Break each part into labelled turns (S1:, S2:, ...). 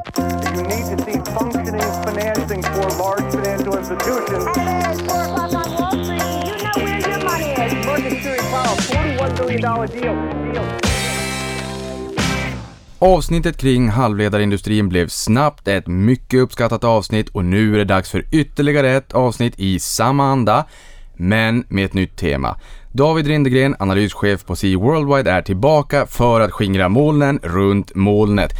S1: You need to see functioning financing for large financial institutions.
S2: And it's 4 o'clock on Wall Street. You know where your money is.
S1: Market Series Powell, $41 billion deal. deal.
S3: Avsnittet kring halvledarindustrin blev snabbt ett mycket uppskattat avsnitt och nu är det dags för ytterligare ett avsnitt i samma anda, men med ett nytt tema. David Rindegren, analyschef på Sea Worldwide, är tillbaka för att skingra molnen runt molnet.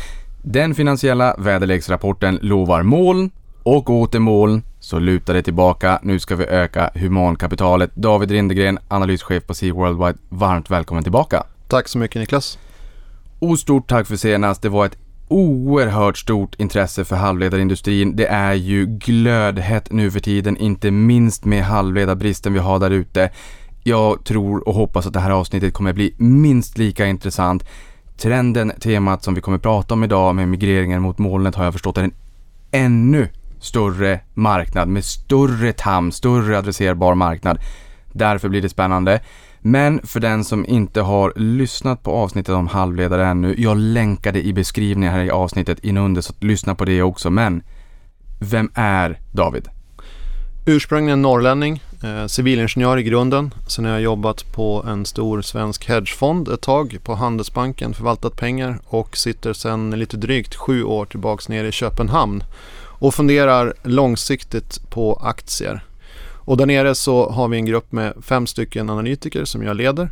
S3: Den finansiella väderleksrapporten lovar moln och åter moln, så lutar det tillbaka. Nu ska vi öka humankapitalet. David Rindegren, analyschef på Sea Worldwide, varmt välkommen tillbaka.
S4: Tack så mycket Niklas.
S3: Och stort tack för senast. Det var ett oerhört stort intresse för halvledarindustrin. Det är ju glödhett nu för tiden, inte minst med halvledarbristen vi har där ute. Jag tror och hoppas att det här avsnittet kommer bli minst lika intressant. Trenden, temat som vi kommer prata om idag med migreringen mot molnet har jag förstått är en ännu större marknad med större tam, större adresserbar marknad. Därför blir det spännande. Men för den som inte har lyssnat på avsnittet om halvledare ännu, jag länkade i beskrivningen här i avsnittet inunder så lyssna på det också. Men vem är David?
S4: Ursprungligen norrlänning, eh, civilingenjör i grunden. Sen har jag jobbat på en stor svensk hedgefond ett tag på Handelsbanken, förvaltat pengar och sitter sedan lite drygt sju år tillbaks nere i Köpenhamn och funderar långsiktigt på aktier. Och där nere så har vi en grupp med fem stycken analytiker som jag leder.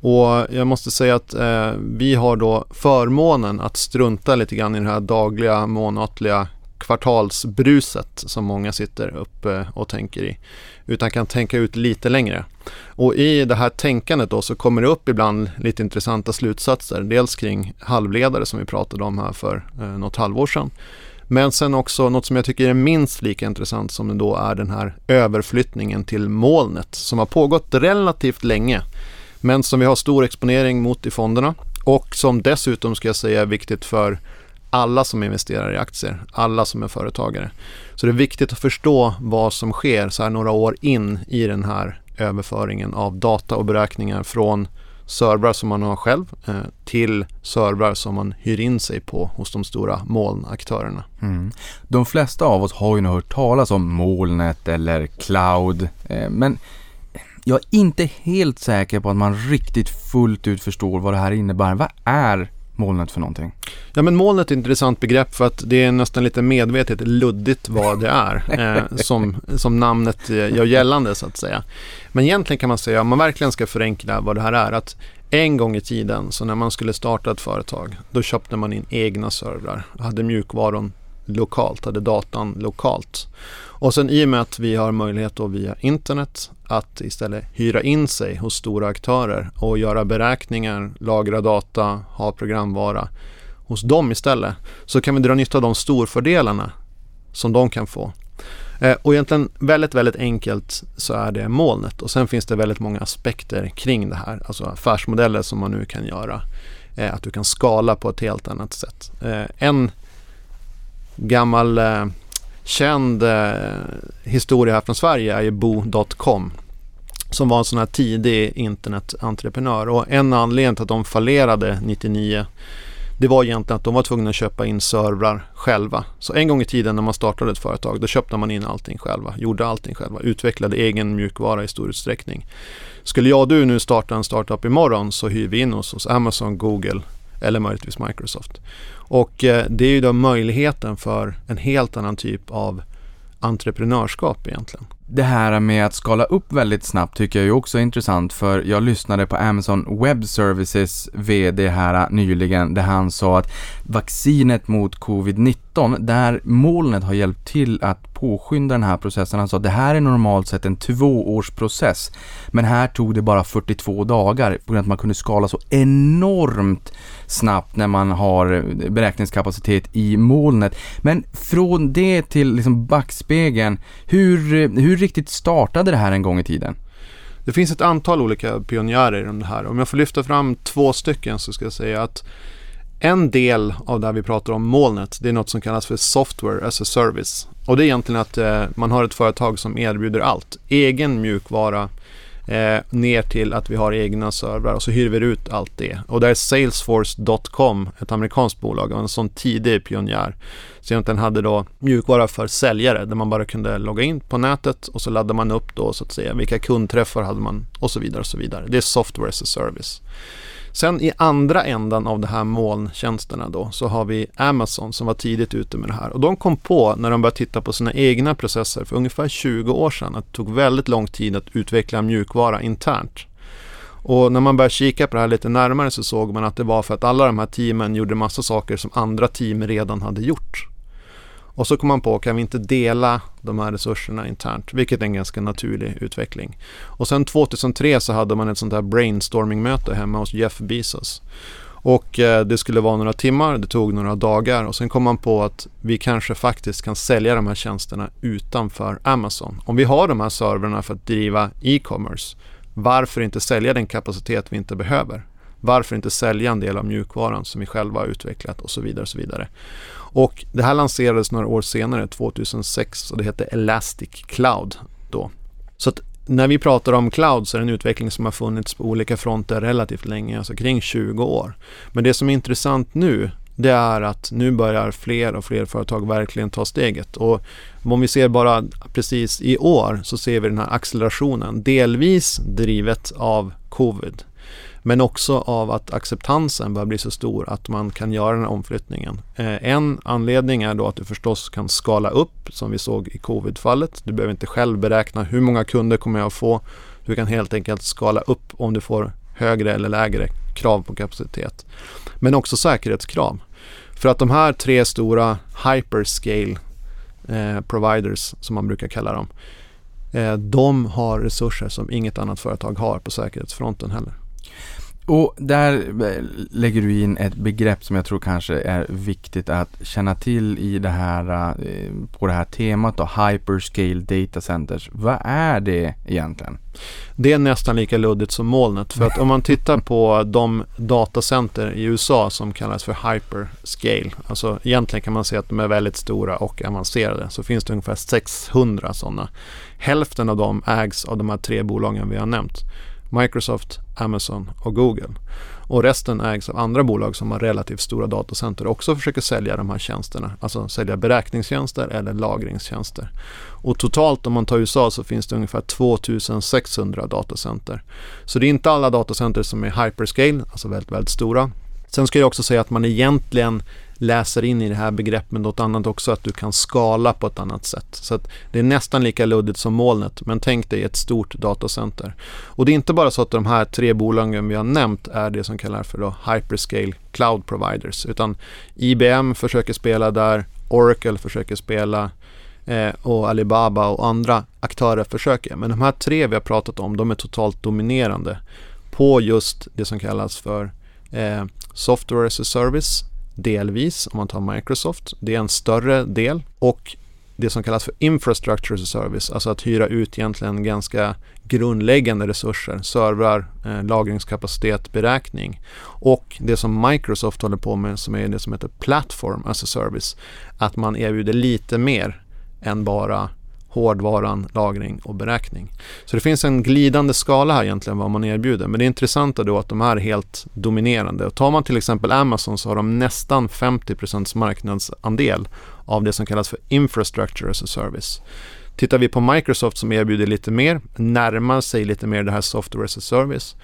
S4: Och jag måste säga att eh, vi har då förmånen att strunta lite grann i det här dagliga, månatliga kvartalsbruset som många sitter uppe och tänker i. Utan kan tänka ut lite längre. Och i det här tänkandet då så kommer det upp ibland lite intressanta slutsatser. Dels kring halvledare som vi pratade om här för eh, något halvår sedan. Men sen också något som jag tycker är minst lika intressant som det då är den här överflyttningen till molnet som har pågått relativt länge. Men som vi har stor exponering mot i fonderna och som dessutom ska jag säga är viktigt för alla som investerar i aktier, alla som är företagare. Så det är viktigt att förstå vad som sker så här några år in i den här överföringen av data och beräkningar från servrar som man har själv eh, till servrar som man hyr in sig på hos de stora molnaktörerna.
S3: Mm. De flesta av oss har ju nog hört talas om molnet eller cloud, eh, men jag är inte helt säker på att man riktigt fullt ut förstår vad det här innebär. Vad är molnet för någonting?
S4: Ja, men molnet är ett intressant begrepp för att det är nästan lite medvetet luddigt vad det är eh, som, som namnet eh, gör gällande så att säga. Men egentligen kan man säga, om man verkligen ska förenkla vad det här är, att en gång i tiden så när man skulle starta ett företag, då köpte man in egna servrar, hade mjukvaran lokalt, hade datan lokalt. Och sen i och med att vi har möjlighet då via internet att istället hyra in sig hos stora aktörer och göra beräkningar, lagra data, ha programvara hos dem istället så kan vi dra nytta av de storfördelarna som de kan få. Eh, och egentligen väldigt, väldigt enkelt så är det molnet och sen finns det väldigt många aspekter kring det här, alltså affärsmodeller som man nu kan göra. Eh, att du kan skala på ett helt annat sätt. Eh, en gammal eh, känd eh, historia här från Sverige är ju Bo.com som var en sån här tidig internetentreprenör och en anledning till att de fallerade 99 det var egentligen att de var tvungna att köpa in servrar själva. Så en gång i tiden när man startade ett företag, då köpte man in allting själva, gjorde allting själva, utvecklade egen mjukvara i stor utsträckning. Skulle jag och du nu starta en startup imorgon så hyr vi in oss hos Amazon, Google eller möjligtvis Microsoft. Och eh, det är ju då möjligheten för en helt annan typ av entreprenörskap egentligen.
S3: Det här med att skala upp väldigt snabbt tycker jag är också intressant för jag lyssnade på Amazon Web Services VD här nyligen där han sa att vaccinet mot covid-19 där molnet har hjälpt till att påskynda den här processen. Han sa att det här är normalt sett en tvåårsprocess men här tog det bara 42 dagar på grund av att man kunde skala så enormt snabbt när man har beräkningskapacitet i molnet. Men från det till liksom backspegeln, hur, hur riktigt startade det här en gång i tiden?
S4: Det finns ett antal olika pionjärer inom det här. Om jag får lyfta fram två stycken så ska jag säga att en del av det här vi pratar om molnet, det är något som kallas för software as a service. Och det är egentligen att eh, man har ett företag som erbjuder allt. Egen mjukvara, eh, ner till att vi har egna servrar och så hyr vi ut allt det. Och där är Salesforce.com, ett amerikanskt bolag, en sån tidig pionjär. Så egentligen hade då mjukvara för säljare där man bara kunde logga in på nätet och så laddade man upp då så att säga vilka kundträffar hade man och så vidare och så vidare. Det är software as a service. Sen i andra ändan av de här molntjänsterna då så har vi Amazon som var tidigt ute med det här och de kom på när de började titta på sina egna processer för ungefär 20 år sedan att det tog väldigt lång tid att utveckla mjukvara internt. Och när man började kika på det här lite närmare så såg man att det var för att alla de här teamen gjorde massa saker som andra team redan hade gjort. Och så kom man på, kan vi inte dela de här resurserna internt? Vilket är en ganska naturlig utveckling. Och sen 2003 så hade man ett sånt här brainstorming-möte hemma hos Jeff Bezos. Och eh, det skulle vara några timmar, det tog några dagar och sen kom man på att vi kanske faktiskt kan sälja de här tjänsterna utanför Amazon. Om vi har de här servrarna för att driva e-commerce, varför inte sälja den kapacitet vi inte behöver? Varför inte sälja en del av mjukvaran som vi själva har utvecklat och så vidare. Och så vidare. Och det här lanserades några år senare, 2006, och det hette Elastic Cloud då. Så att när vi pratar om cloud så är det en utveckling som har funnits på olika fronter relativt länge, alltså kring 20 år. Men det som är intressant nu, det är att nu börjar fler och fler företag verkligen ta steget. Och om vi ser bara precis i år så ser vi den här accelerationen, delvis drivet av covid men också av att acceptansen börjar bli så stor att man kan göra den här omflyttningen. Eh, en anledning är då att du förstås kan skala upp som vi såg i covid-fallet. Du behöver inte själv beräkna hur många kunder kommer jag att få. Du kan helt enkelt skala upp om du får högre eller lägre krav på kapacitet. Men också säkerhetskrav. För att de här tre stora hyperscale eh, providers som man brukar kalla dem. Eh, de har resurser som inget annat företag har på säkerhetsfronten heller.
S3: Och där eh, lägger du in ett begrepp som jag tror kanske är viktigt att känna till i det här, eh, på det här temat då, Hyperscale Data Centers. Vad är det egentligen?
S4: Det är nästan lika luddigt som molnet. För att om man tittar på de datacenter i USA som kallas för hyperscale. Alltså egentligen kan man säga att de är väldigt stora och avancerade. Så finns det ungefär 600 sådana. Hälften av dem ägs av de här tre bolagen vi har nämnt. Microsoft, Amazon och Google. Och resten ägs av andra bolag som har relativt stora datacenter och också försöker sälja de här tjänsterna. Alltså sälja beräkningstjänster eller lagringstjänster. Och totalt om man tar USA så finns det ungefär 2600 datacenter. Så det är inte alla datacenter som är hyperscale, alltså väldigt, väldigt stora. Sen ska jag också säga att man egentligen läser in i det här begreppet något annat också, att du kan skala på ett annat sätt. Så att det är nästan lika luddigt som molnet, men tänk dig ett stort datacenter. Och det är inte bara så att de här tre bolagen vi har nämnt är det som kallas för då hyperscale cloud providers, utan IBM försöker spela där, Oracle försöker spela eh, och Alibaba och andra aktörer försöker. Men de här tre vi har pratat om, de är totalt dominerande på just det som kallas för eh, software as a service delvis om man tar Microsoft. Det är en större del och det som kallas för infrastructure as a service, alltså att hyra ut egentligen ganska grundläggande resurser, servrar, eh, lagringskapacitet, beräkning. Och det som Microsoft håller på med som är det som heter platform as a service, att man erbjuder lite mer än bara hårdvaran, lagring och beräkning. Så det finns en glidande skala här egentligen vad man erbjuder. Men det intressanta då att de är helt dominerande. Och tar man till exempel Amazon så har de nästan 50% marknadsandel av det som kallas för infrastructure as a service. Tittar vi på Microsoft som erbjuder lite mer, närmar sig lite mer det här software as a service,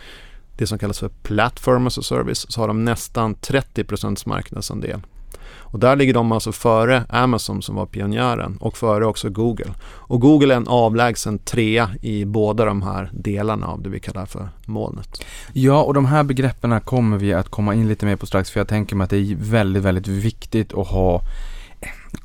S4: det som kallas för platform as a service, så har de nästan 30% marknadsandel. Och där ligger de alltså före Amazon som var pionjären och före också Google. Och Google är en avlägsen trea i båda de här delarna av det vi kallar för molnet.
S3: Ja, och de här begreppen kommer vi att komma in lite mer på strax för jag tänker mig att det är väldigt, väldigt viktigt att ha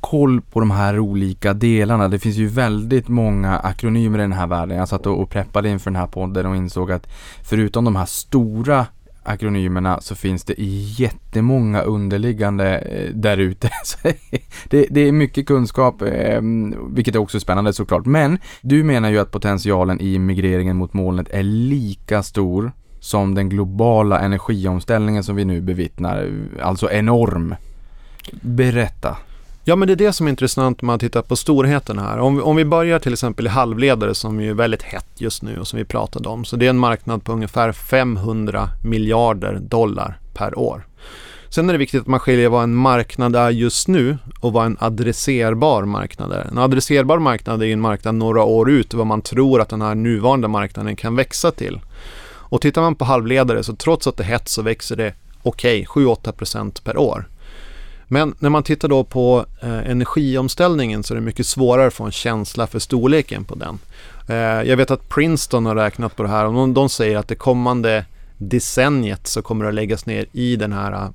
S3: koll på de här olika delarna. Det finns ju väldigt många akronymer i den här världen. Jag satt och preppade inför den här podden och insåg att förutom de här stora akronymerna så finns det jättemånga underliggande eh, där ute. det, det, är mycket kunskap, ehm, vilket är också spännande såklart. Men du menar ju att potentialen i migreringen mot molnet är lika stor som den globala energiomställningen som vi nu bevittnar, alltså enorm. Berätta.
S4: Ja, men det är det som är intressant när man tittar på storheten här. Om vi, om vi börjar till exempel i halvledare som är väldigt hett just nu och som vi pratade om. Så det är en marknad på ungefär 500 miljarder dollar per år. Sen är det viktigt att man skiljer vad en marknad är just nu och vad en adresserbar marknad är. En adresserbar marknad är en marknad några år ut vad man tror att den här nuvarande marknaden kan växa till. Och tittar man på halvledare så trots att det är hett så växer det okej, okay, 7-8% per år. Men när man tittar då på eh, energiomställningen så är det mycket svårare att få en känsla för storleken på den. Eh, jag vet att Princeton har räknat på det här och de, de säger att det kommande decenniet så kommer det att läggas ner i den här eh,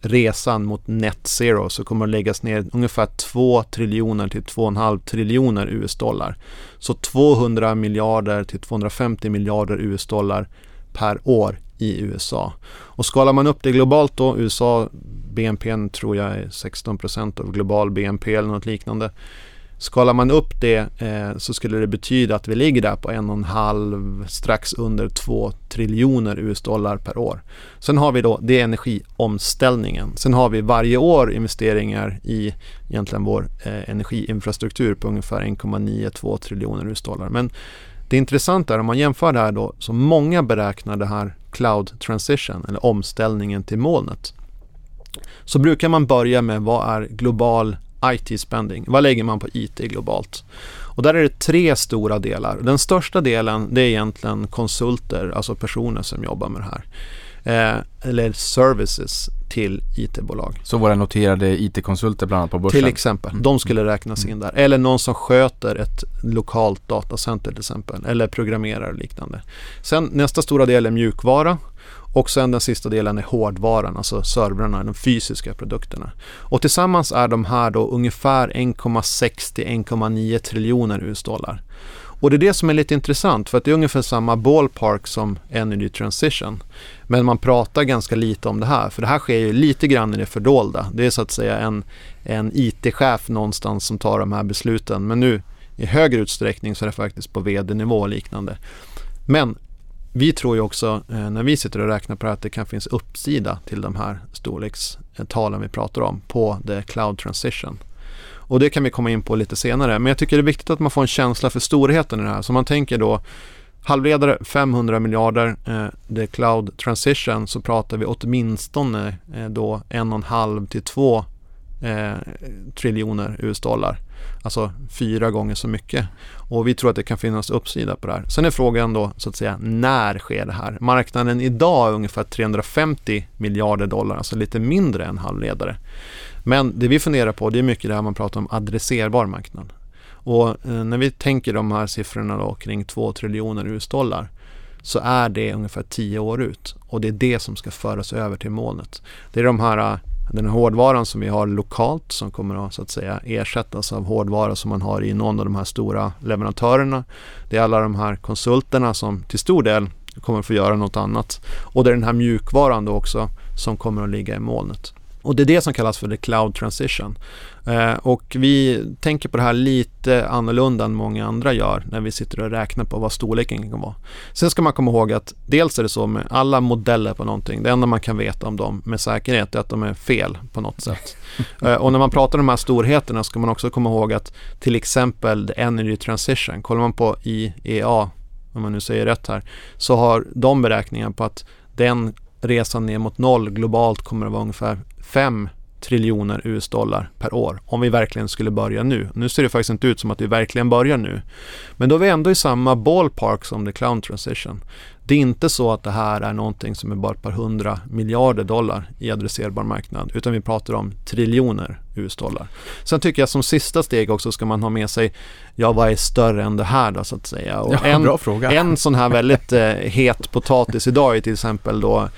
S4: resan mot net zero så kommer det att läggas ner ungefär 2 triljoner till 2,5 triljoner US-dollar. Så 200 miljarder till 250 miljarder US-dollar per år i USA. Och skalar man upp det globalt då, USA BNP tror jag är 16% av global BNP eller något liknande. Skalar man upp det eh, så skulle det betyda att vi ligger där på en och en halv, strax under 2 triljoner US-dollar per år. Sen har vi då, det är energiomställningen. Sen har vi varje år investeringar i egentligen vår eh, energiinfrastruktur på ungefär 1,92 triljoner US-dollar. Men det intressanta är om man jämför det här då, så många beräknar det här cloud transition eller omställningen till molnet. Så brukar man börja med vad är global IT-spending? Vad lägger man på IT globalt? Och där är det tre stora delar. Den största delen det är egentligen konsulter, alltså personer som jobbar med det här. Eh, eller services till IT-bolag.
S3: Så våra noterade IT-konsulter bland annat på börsen?
S4: Till exempel. Mm. De skulle räknas in mm. där. Eller någon som sköter ett lokalt datacenter till exempel. Eller programmerar och liknande. Sen nästa stora del är mjukvara. Och sen den sista delen är hårdvaran, alltså servrarna, de fysiska produkterna. Och tillsammans är de här då ungefär 1,60-1,9 triljoner US-dollar. Och det är det som är lite intressant för att det är ungefär samma ballpark som Energy Transition. Men man pratar ganska lite om det här för det här sker ju lite grann i det fördolda. Det är så att säga en, en IT-chef någonstans som tar de här besluten. Men nu i högre utsträckning så är det faktiskt på vd-nivå och liknande. Men vi tror ju också eh, när vi sitter och räknar på det här att det kan finnas uppsida till de här storlekstalen vi pratar om på the cloud transition. Och det kan vi komma in på lite senare. Men jag tycker det är viktigt att man får en känsla för storheten i det här. Så man tänker då halvledare 500 miljarder, eh, är cloud transition så pratar vi åtminstone eh, då en och en halv till 2 eh, triljoner US-dollar. Alltså fyra gånger så mycket. Och vi tror att det kan finnas uppsida på det här. Sen är frågan då så att säga när sker det här? Marknaden idag är ungefär 350 miljarder dollar, alltså lite mindre än halvledare. Men det vi funderar på det är mycket det här man pratar om adresserbar marknad. Och eh, när vi tänker de här siffrorna då kring 2 triljoner US-dollar så är det ungefär 10 år ut och det är det som ska föras över till molnet. Det är de här eh, den hårdvaran som vi har lokalt som kommer att, så att säga, ersättas av hårdvara som man har i någon av de här stora leverantörerna. Det är alla de här konsulterna som till stor del kommer att få göra något annat. Och det är den här mjukvaran då också som kommer att ligga i molnet. Och det är det som kallas för the cloud transition. Eh, och vi tänker på det här lite annorlunda än många andra gör när vi sitter och räknar på vad storleken kan vara. Sen ska man komma ihåg att dels är det så med alla modeller på någonting, det enda man kan veta om dem med säkerhet är att de är fel på något sätt. eh, och när man pratar om de här storheterna ska man också komma ihåg att till exempel the energy transition, kollar man på IEA, om man nu säger rätt här, så har de beräkningar på att den resan ner mot noll globalt kommer att vara ungefär 5 triljoner US-dollar per år om vi verkligen skulle börja nu. Nu ser det faktiskt inte ut som att vi verkligen börjar nu. Men då är vi ändå i samma ballpark som the cloud transition. Det är inte så att det här är någonting som är bara ett par hundra miljarder dollar i adresserbar marknad utan vi pratar om triljoner US-dollar. Sen tycker jag som sista steg också ska man ha med sig, ja vad är större än det här då så att säga?
S3: Och ja, en, bra fråga.
S4: en sån här väldigt eh, het potatis idag är till exempel då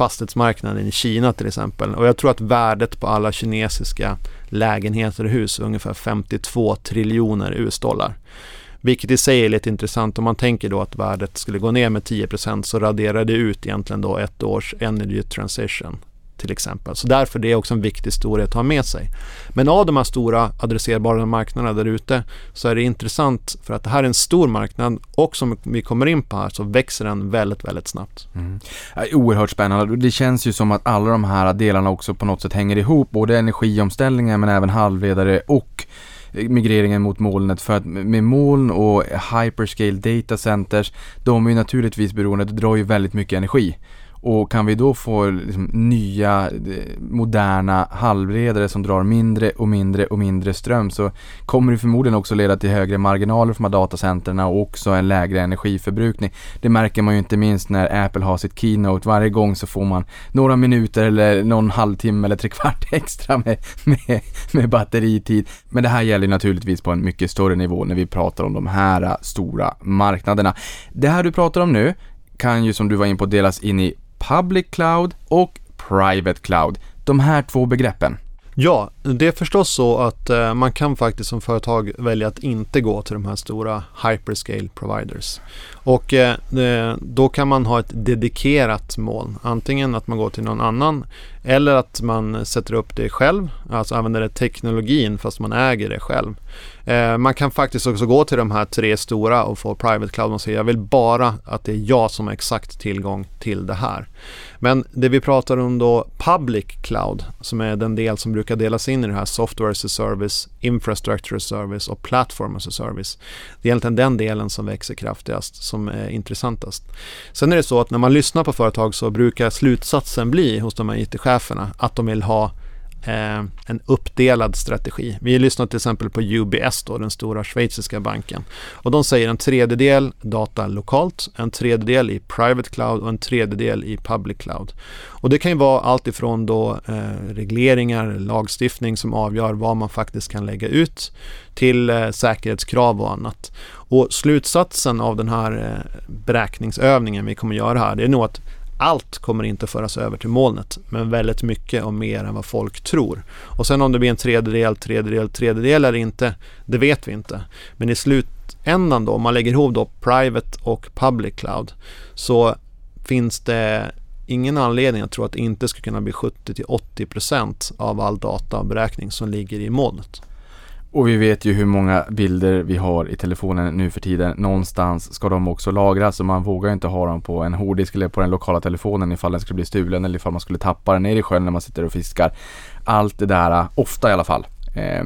S4: fastighetsmarknaden i Kina till exempel. Och jag tror att värdet på alla kinesiska lägenheter och hus är ungefär 52 triljoner US-dollar. Vilket i sig är lite intressant om man tänker då att värdet skulle gå ner med 10% så raderar det ut egentligen då ett års energy transition till exempel. Så därför det är också en viktig historia att ha med sig. Men av de här stora adresserbara marknaderna där ute så är det intressant för att det här är en stor marknad och som vi kommer in på här så växer den väldigt, väldigt snabbt.
S3: Mm. Oerhört spännande. Det känns ju som att alla de här delarna också på något sätt hänger ihop. Både energiomställningen men även halvledare och eh, migreringen mot molnet för att med moln och hyperscale data centers, de är ju naturligtvis beroende, det drar ju väldigt mycket energi. Och kan vi då få liksom, nya eh, moderna halvledare som drar mindre och mindre och mindre ström så kommer det förmodligen också leda till högre marginaler för de här datacenterna och också en lägre energiförbrukning. Det märker man ju inte minst när Apple har sitt keynote. Varje gång så får man några minuter eller någon halvtimme eller trekvart extra med, med, med batteritid. Men det här gäller naturligtvis på en mycket större nivå när vi pratar om de här eh, stora marknaderna. Det här du pratar om nu kan ju som du var in på delas in i Public Cloud och Private Cloud. De här två begreppen.
S4: Ja, det är förstås så att eh, man kan faktiskt som företag välja att inte gå till de här stora hyperscale providers. Och eh, eh, då kan man ha ett dedikerat moln. Antingen att man går till någon annan eller att man sätter upp det själv, alltså använder teknologin fast man äger det själv. Eh, man kan faktiskt också gå till de här tre stora och få private cloud och säga jag vill bara att det är jag som har exakt tillgång till det här. Men det vi pratar om då public cloud som är den del som brukar delas in i det här software as a service, infrastructure as a service och platform as a service. Det är egentligen den delen som växer kraftigast som är intressantast. Sen är det så att när man lyssnar på företag så brukar slutsatsen bli hos de här IT-cheferna att de vill ha Eh, en uppdelad strategi. Vi lyssnar till exempel på UBS, då, den stora schweiziska banken. Och de säger en tredjedel data lokalt, en tredjedel i private cloud och en tredjedel i public cloud. Och det kan ju vara allt ifrån då eh, regleringar, lagstiftning som avgör vad man faktiskt kan lägga ut till eh, säkerhetskrav och annat. Och slutsatsen av den här eh, beräkningsövningen vi kommer göra här, det är nog att allt kommer inte föras över till molnet, men väldigt mycket och mer än vad folk tror. Och sen om det blir en tredjedel, tredjedel, tredjedel eller inte, det vet vi inte. Men i slutändan då, om man lägger ihop då private och public cloud, så finns det ingen anledning att tro att det inte ska kunna bli 70-80% av all data och beräkning som ligger i molnet.
S3: Och vi vet ju hur många bilder vi har i telefonen nu för tiden. Någonstans ska de också lagras och man vågar inte ha dem på en hårddisk eller på den lokala telefonen ifall den skulle bli stulen eller ifall man skulle tappa den ner i sjön när man sitter och fiskar. Allt det där, ofta i alla fall, eh,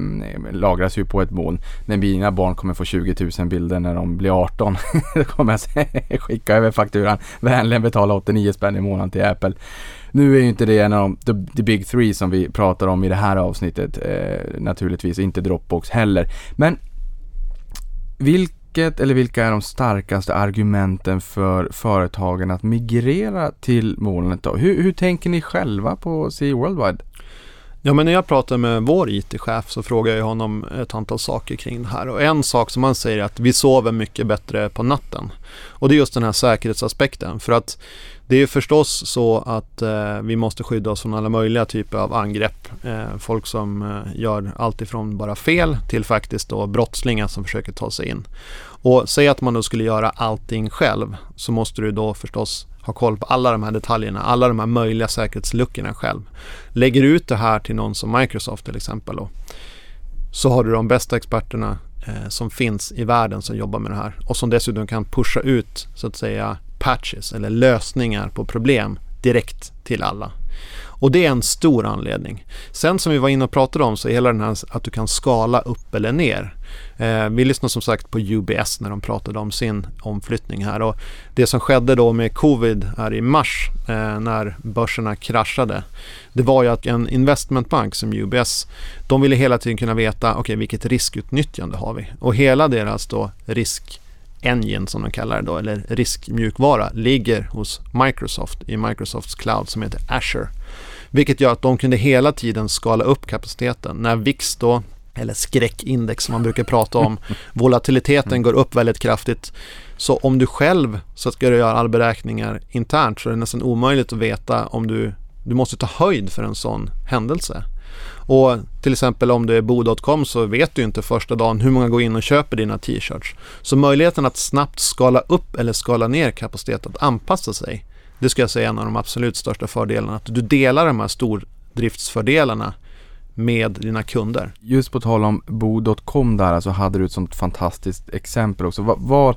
S3: lagras ju på ett moln. När mina barn kommer få 20 000 bilder när de blir 18, då kommer jag skicka över fakturan, vänligen betala 89 spänn i månaden till Apple. Nu är ju inte det en av de the, the big three som vi pratar om i det här avsnittet eh, naturligtvis, inte Dropbox heller. Men vilket eller vilka är de starkaste argumenten för företagen att migrera till molnet då? Hur, hur tänker ni själva på Sea Worldwide?
S4: Ja, men när jag pratar med vår IT-chef så frågar jag honom ett antal saker kring det här. Och en sak som han säger är att vi sover mycket bättre på natten. Och det är just den här säkerhetsaspekten. För att det är förstås så att eh, vi måste skydda oss från alla möjliga typer av angrepp. Eh, folk som eh, gör allt ifrån bara fel till faktiskt då brottslingar som försöker ta sig in. Och säg att man då skulle göra allting själv så måste du då förstås ha koll på alla de här detaljerna, alla de här möjliga säkerhetsluckorna själv. Lägger du ut det här till någon som Microsoft till exempel då, så har du de bästa experterna eh, som finns i världen som jobbar med det här och som dessutom kan pusha ut så att säga patches eller lösningar på problem direkt till alla. Och det är en stor anledning. Sen som vi var inne och pratade om så är hela den här att du kan skala upp eller ner. Eh, vi lyssnade som sagt på UBS när de pratade om sin omflyttning här och det som skedde då med covid här i mars eh, när börserna kraschade det var ju att en investmentbank som UBS de ville hela tiden kunna veta okej okay, vilket riskutnyttjande har vi och hela deras då risk engine som de kallar det då, eller riskmjukvara, ligger hos Microsoft i Microsofts cloud som heter Azure. Vilket gör att de kunde hela tiden skala upp kapaciteten. När VIX då, eller skräckindex som man brukar prata om, volatiliteten går upp väldigt kraftigt. Så om du själv så ska du göra alla beräkningar internt så är det nästan omöjligt att veta om du, du måste ta höjd för en sån händelse. Och till exempel om du är bo.com så vet du inte första dagen hur många går in och köper dina t-shirts. Så möjligheten att snabbt skala upp eller skala ner kapacitet att anpassa sig Det ska jag säga är en av de absolut största fördelarna. Att du delar de här stordriftsfördelarna med dina kunder.
S3: Just på tal om bo.com där så hade du ett sånt fantastiskt exempel också. Vad, vad,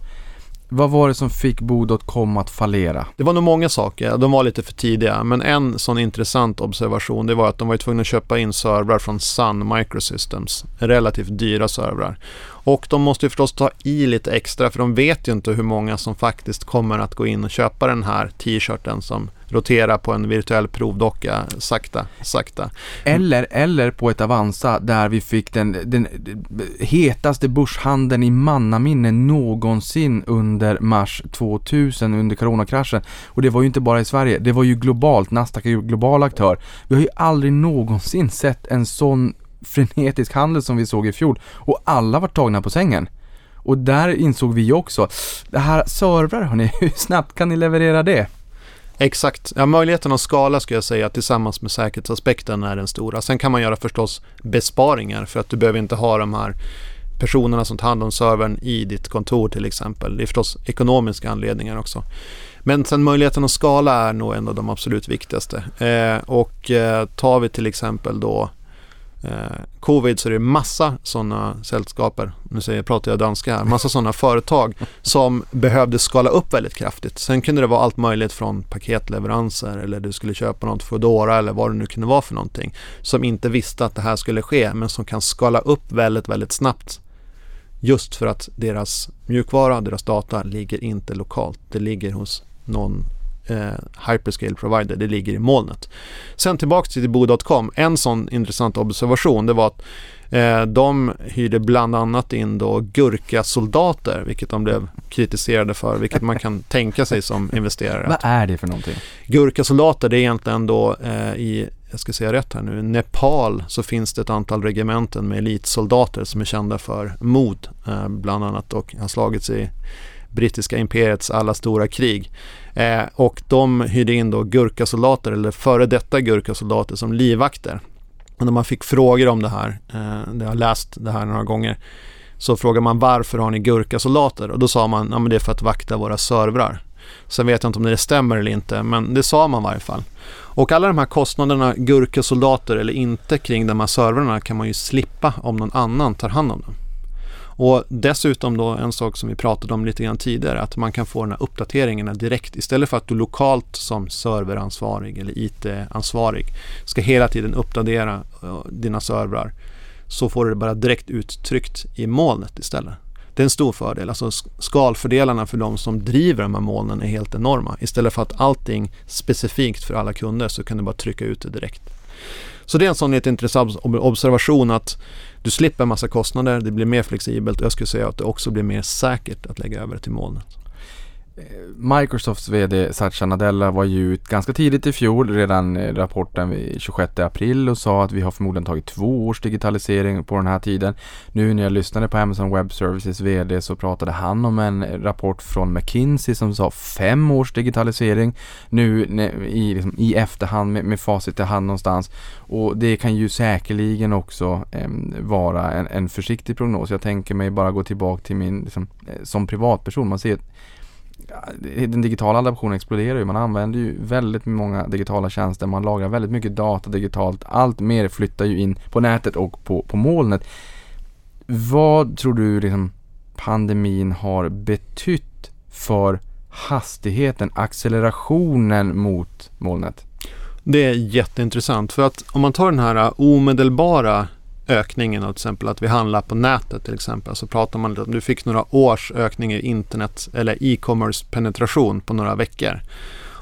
S3: vad var det som fick bo.com att fallera?
S4: Det var nog många saker. De var lite för tidiga. Men en sån intressant observation det var att de var tvungna att köpa in servrar från Sun Microsystems. Relativt dyra servrar. Och de måste ju förstås ta i lite extra för de vet ju inte hur många som faktiskt kommer att gå in och köpa den här t-shirten som roterar på en virtuell provdocka sakta, sakta.
S3: Eller, eller på ett Avanza där vi fick den, den hetaste börshandeln i mannaminne någonsin under mars 2000 under coronakraschen. Och det var ju inte bara i Sverige, det var ju globalt, Nasdaq är ju global aktör. Vi har ju aldrig någonsin sett en sån frenetisk handel som vi såg i fjol och alla var tagna på sängen. Och där insåg vi också, det här servrar hörni, hur snabbt kan ni leverera det?
S4: Exakt. Ja, möjligheten att skala skulle jag säga tillsammans med säkerhetsaspekten är den stora. Sen kan man göra förstås besparingar för att du behöver inte ha de här personerna som tar hand om servern i ditt kontor till exempel. Det är förstås ekonomiska anledningar också. Men sen möjligheten att skala är nog en av de absolut viktigaste. Eh, och eh, tar vi till exempel då Eh, covid så är det massa sådana sällskaper, nu säger, pratar jag danska här, massa sådana företag som behövde skala upp väldigt kraftigt. Sen kunde det vara allt möjligt från paketleveranser eller du skulle köpa något Foodora eller vad det nu kunde vara för någonting som inte visste att det här skulle ske men som kan skala upp väldigt, väldigt snabbt just för att deras mjukvara, deras data ligger inte lokalt. Det ligger hos någon eh, hyperscale provider, det ligger i molnet. Sen tillbaka till bo.com, en sån intressant observation det var att eh, de hyrde bland annat in då gurkasoldater, vilket de blev kritiserade för, vilket man kan tänka sig som investerare.
S3: Vad är det för någonting?
S4: Gurkasoldater, det är egentligen då eh, i jag ska säga rätt här nu, Nepal så finns det ett antal regementen med elitsoldater som är kända för mod eh, bland annat och har slagits i brittiska imperiets alla stora krig. Eh, och de hyrde in då gurkasoldater eller före detta gurkasoldater som livvakter. Och när man fick frågor om det här, eh, jag har läst det här några gånger, så frågar man varför har ni gurkasoldater? Och då sa man, ja men det är för att vakta våra servrar. Sen vet jag inte om det stämmer eller inte, men det sa man i varje fall. Och alla de här kostnaderna, gurkasoldater eller inte kring de här servrarna kan man ju slippa om någon annan tar hand om dem. Och dessutom då en sak som vi pratade om lite grann tidigare, att man kan få de här uppdateringarna direkt istället för att du lokalt som serveransvarig eller IT-ansvarig ska hela tiden uppdatera eh, dina servrar så får du det bara direkt uttryckt i molnet istället. Det är en stor fördel. Alltså skalfördelarna för de som driver de här molnen är helt enorma. Istället för att allting specifikt för alla kunder så kan du bara trycka ut det direkt. Så det är en sån lite intressant observation att du slipper en massa kostnader, det blir mer flexibelt och jag skulle säga att det också blir mer säkert att lägga över det till molnet.
S3: Eh, Microsofts VD Satya Nadella var ju ut ganska tidigt i fjol, redan eh, rapporten 26 april och sa att vi har förmodligen tagit två års digitalisering på den här tiden. Nu när jag lyssnade på Amazon Web Services VD så pratade han om en eh, rapport från McKinsey som sa fem års digitalisering. Nu i, liksom, i efterhand med, med facit i hand någonstans. Och det kan ju säkerligen också eh, vara en, en försiktig prognos. Jag tänker mig bara gå tillbaka till min, liksom, som privatperson. Man ser den digitala adaptionen exploderar ju. Man använder ju väldigt många digitala tjänster. Man lagrar väldigt mycket data digitalt. Allt mer flyttar ju in på nätet och på, på molnet. Vad tror du liksom pandemin har betytt för hastigheten, accelerationen mot molnet?
S4: Det är jätteintressant för att om man tar den här omedelbara ökningen av till exempel att vi handlar på nätet till exempel så pratar man om du fick några års ökning i internet eller e-commerce penetration på några veckor.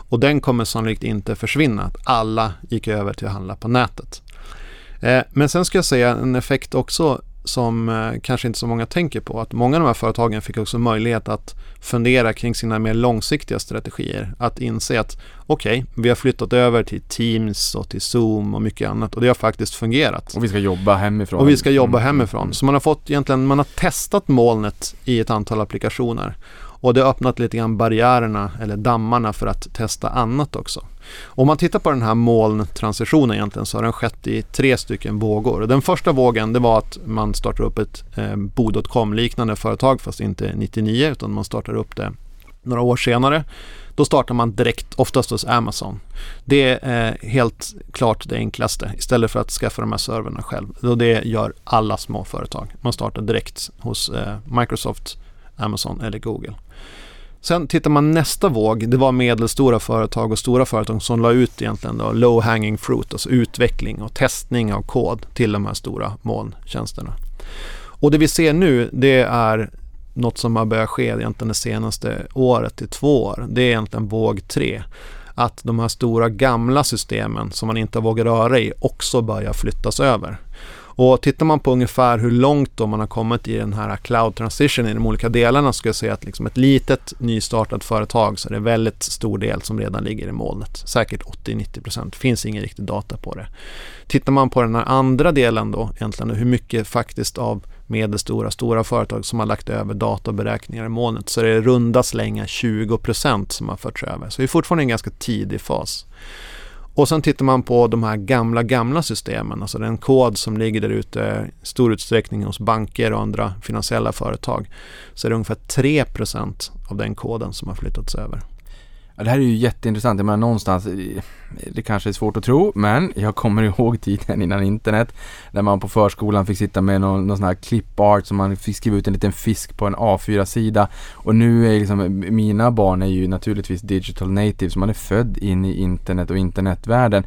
S4: Och den kommer sannolikt inte försvinna, att alla gick över till att handla på nätet. Eh, men sen ska jag säga en effekt också som eh, kanske inte så många tänker på. Att många av de här företagen fick också möjlighet att fundera kring sina mer långsiktiga strategier. Att inse att okej, okay, vi har flyttat över till Teams och till Zoom och mycket annat och det har faktiskt fungerat.
S3: Och vi ska jobba hemifrån.
S4: Och vi ska jobba mm. hemifrån. Så man har fått egentligen, man har testat molnet i ett antal applikationer. Och det har öppnat lite grann barriärerna eller dammarna för att testa annat också. Om man tittar på den här molntransitionen egentligen så har den skett i tre stycken vågor. Den första vågen det var att man startar upp ett eh, bo.com liknande företag fast inte 99 utan man startar upp det några år senare. Då startar man direkt, oftast hos Amazon. Det är helt klart det enklaste istället för att skaffa de här servrarna själv. Och det gör alla små företag. Man startar direkt hos eh, Microsoft, Amazon eller Google. Sen tittar man nästa våg, det var medelstora företag och stora företag som la ut egentligen då low hanging fruit, alltså utveckling och testning av kod till de här stora molntjänsterna. Och det vi ser nu det är något som har börjat ske egentligen det senaste året till två år. Det är egentligen våg tre. Att de här stora gamla systemen som man inte vågar röra i också börjar flyttas över. Och tittar man på ungefär hur långt då man har kommit i den här cloud transition i de olika delarna så ska jag säga att liksom ett litet nystartat företag så är det väldigt stor del som redan ligger i molnet. Säkert 80-90%. Det finns ingen riktig data på det. Tittar man på den här andra delen då egentligen hur mycket faktiskt av medelstora, stora företag som har lagt över databeräkningar i molnet så är det runda slänga 20% som har förts över. Så vi är fortfarande i en ganska tidig fas. Och sen tittar man på de här gamla, gamla systemen, alltså den kod som ligger där ute i stor utsträckning hos banker och andra finansiella företag. Så är det ungefär 3% av den koden som har flyttats över.
S3: Ja, det här är ju jätteintressant. Jag menar någonstans, eh, det kanske är svårt att tro, men jag kommer ihåg tiden innan internet när man på förskolan fick sitta med någon, någon sån här clipart som man fick skriva ut en liten fisk på en A4-sida. Och nu är liksom, mina barn är ju naturligtvis digital natives, man är född in i internet och internetvärlden.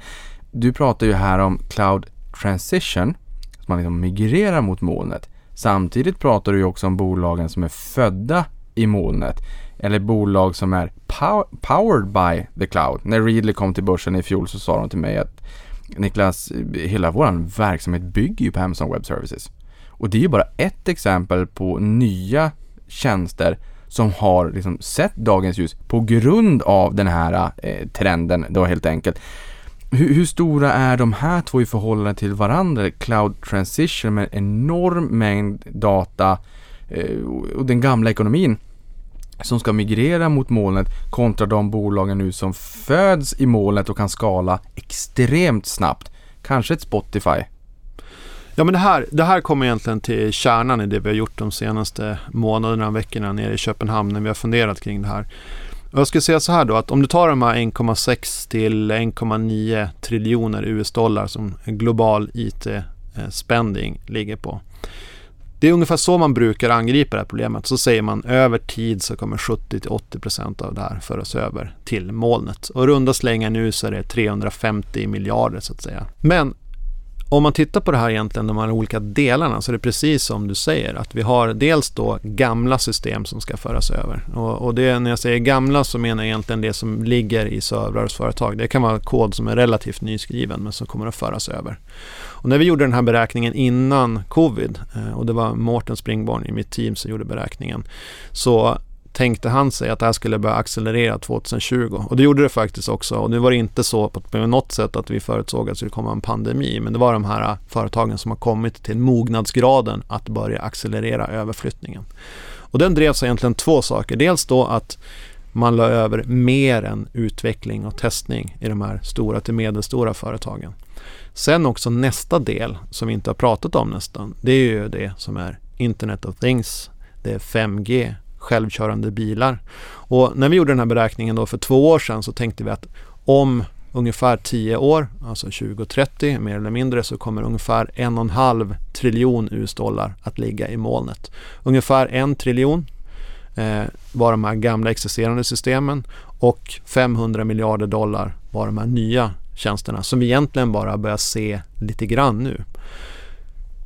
S3: Du pratar ju här om cloud transition, att man liksom migrerar mot molnet. Samtidigt pratar du ju också om bolagen som är födda i molnet eller bolag som är powered by the cloud. När Readly kom till börsen i fjol så sa de till mig att Niklas, hela vår verksamhet bygger ju på Amazon Web Services. Och det är ju bara ett exempel på nya tjänster som har liksom sett dagens ljus på grund av den här eh, trenden då helt enkelt. Hur, hur, stora är de här två i förhållande till varandra? Cloud transition med enorm mängd data eh, och den gamla ekonomin som ska migrera mot molnet kontra de bolagen nu som föds i molnet och kan skala extremt snabbt. Kanske ett Spotify.
S4: Ja men det här, det här kommer egentligen till kärnan i det vi har gjort de senaste månaderna och veckorna nere i Köpenhamn när vi har funderat kring det här. Och jag skulle säga så här då att om du tar de här 1,6 till 1,9 triljoner US-dollar som global IT-spending eh, ligger på. Det är ungefär så man brukar angripa det här problemet. Så säger man över tid så kommer 70-80% av det här föras över till molnet. Och runda slängar nu så är det 350 miljarder så att säga. Men om man tittar på det här egentligen, de här olika delarna, så är det precis som du säger att vi har dels då gamla system som ska föras över. Och, och det, när jag säger gamla så menar jag egentligen det som ligger i servrar hos företag. Det kan vara kod som är relativt nyskriven men som kommer att föras över. Och när vi gjorde den här beräkningen innan covid eh, och det var Mårten Springborn i mitt team som gjorde beräkningen så tänkte han sig att det här skulle börja accelerera 2020 och det gjorde det faktiskt också och nu var det inte så på något sätt att vi förutsåg att det skulle komma en pandemi men det var de här eh, företagen som har kommit till mognadsgraden att börja accelerera överflyttningen. Och den drevs egentligen två saker. Dels då att man la över mer än utveckling och testning i de här stora till medelstora företagen. Sen också nästa del som vi inte har pratat om nästan, det är ju det som är Internet of Things, det är 5G, självkörande bilar. Och när vi gjorde den här beräkningen då för två år sedan så tänkte vi att om ungefär 10 år, alltså 2030 mer eller mindre, så kommer ungefär en och en halv triljon US-dollar att ligga i molnet. Ungefär 1 triljon eh, var de här gamla existerande systemen och 500 miljarder dollar var de här nya tjänsterna som vi egentligen bara börjar se lite grann nu.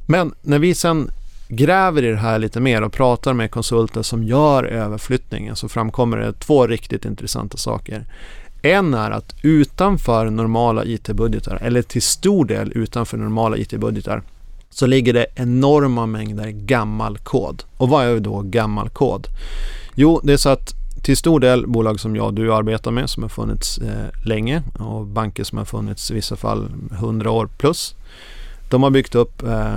S4: Men när vi sen gräver i det här lite mer och pratar med konsulter som gör överflyttningen så framkommer det två riktigt intressanta saker. En är att utanför normala IT-budgetar, eller till stor del utanför normala IT-budgetar, så ligger det enorma mängder gammal kod. Och vad är då gammal kod? Jo, det är så att till stor del bolag som jag och du arbetar med som har funnits eh, länge och banker som har funnits i vissa fall 100 år plus. De har byggt upp eh,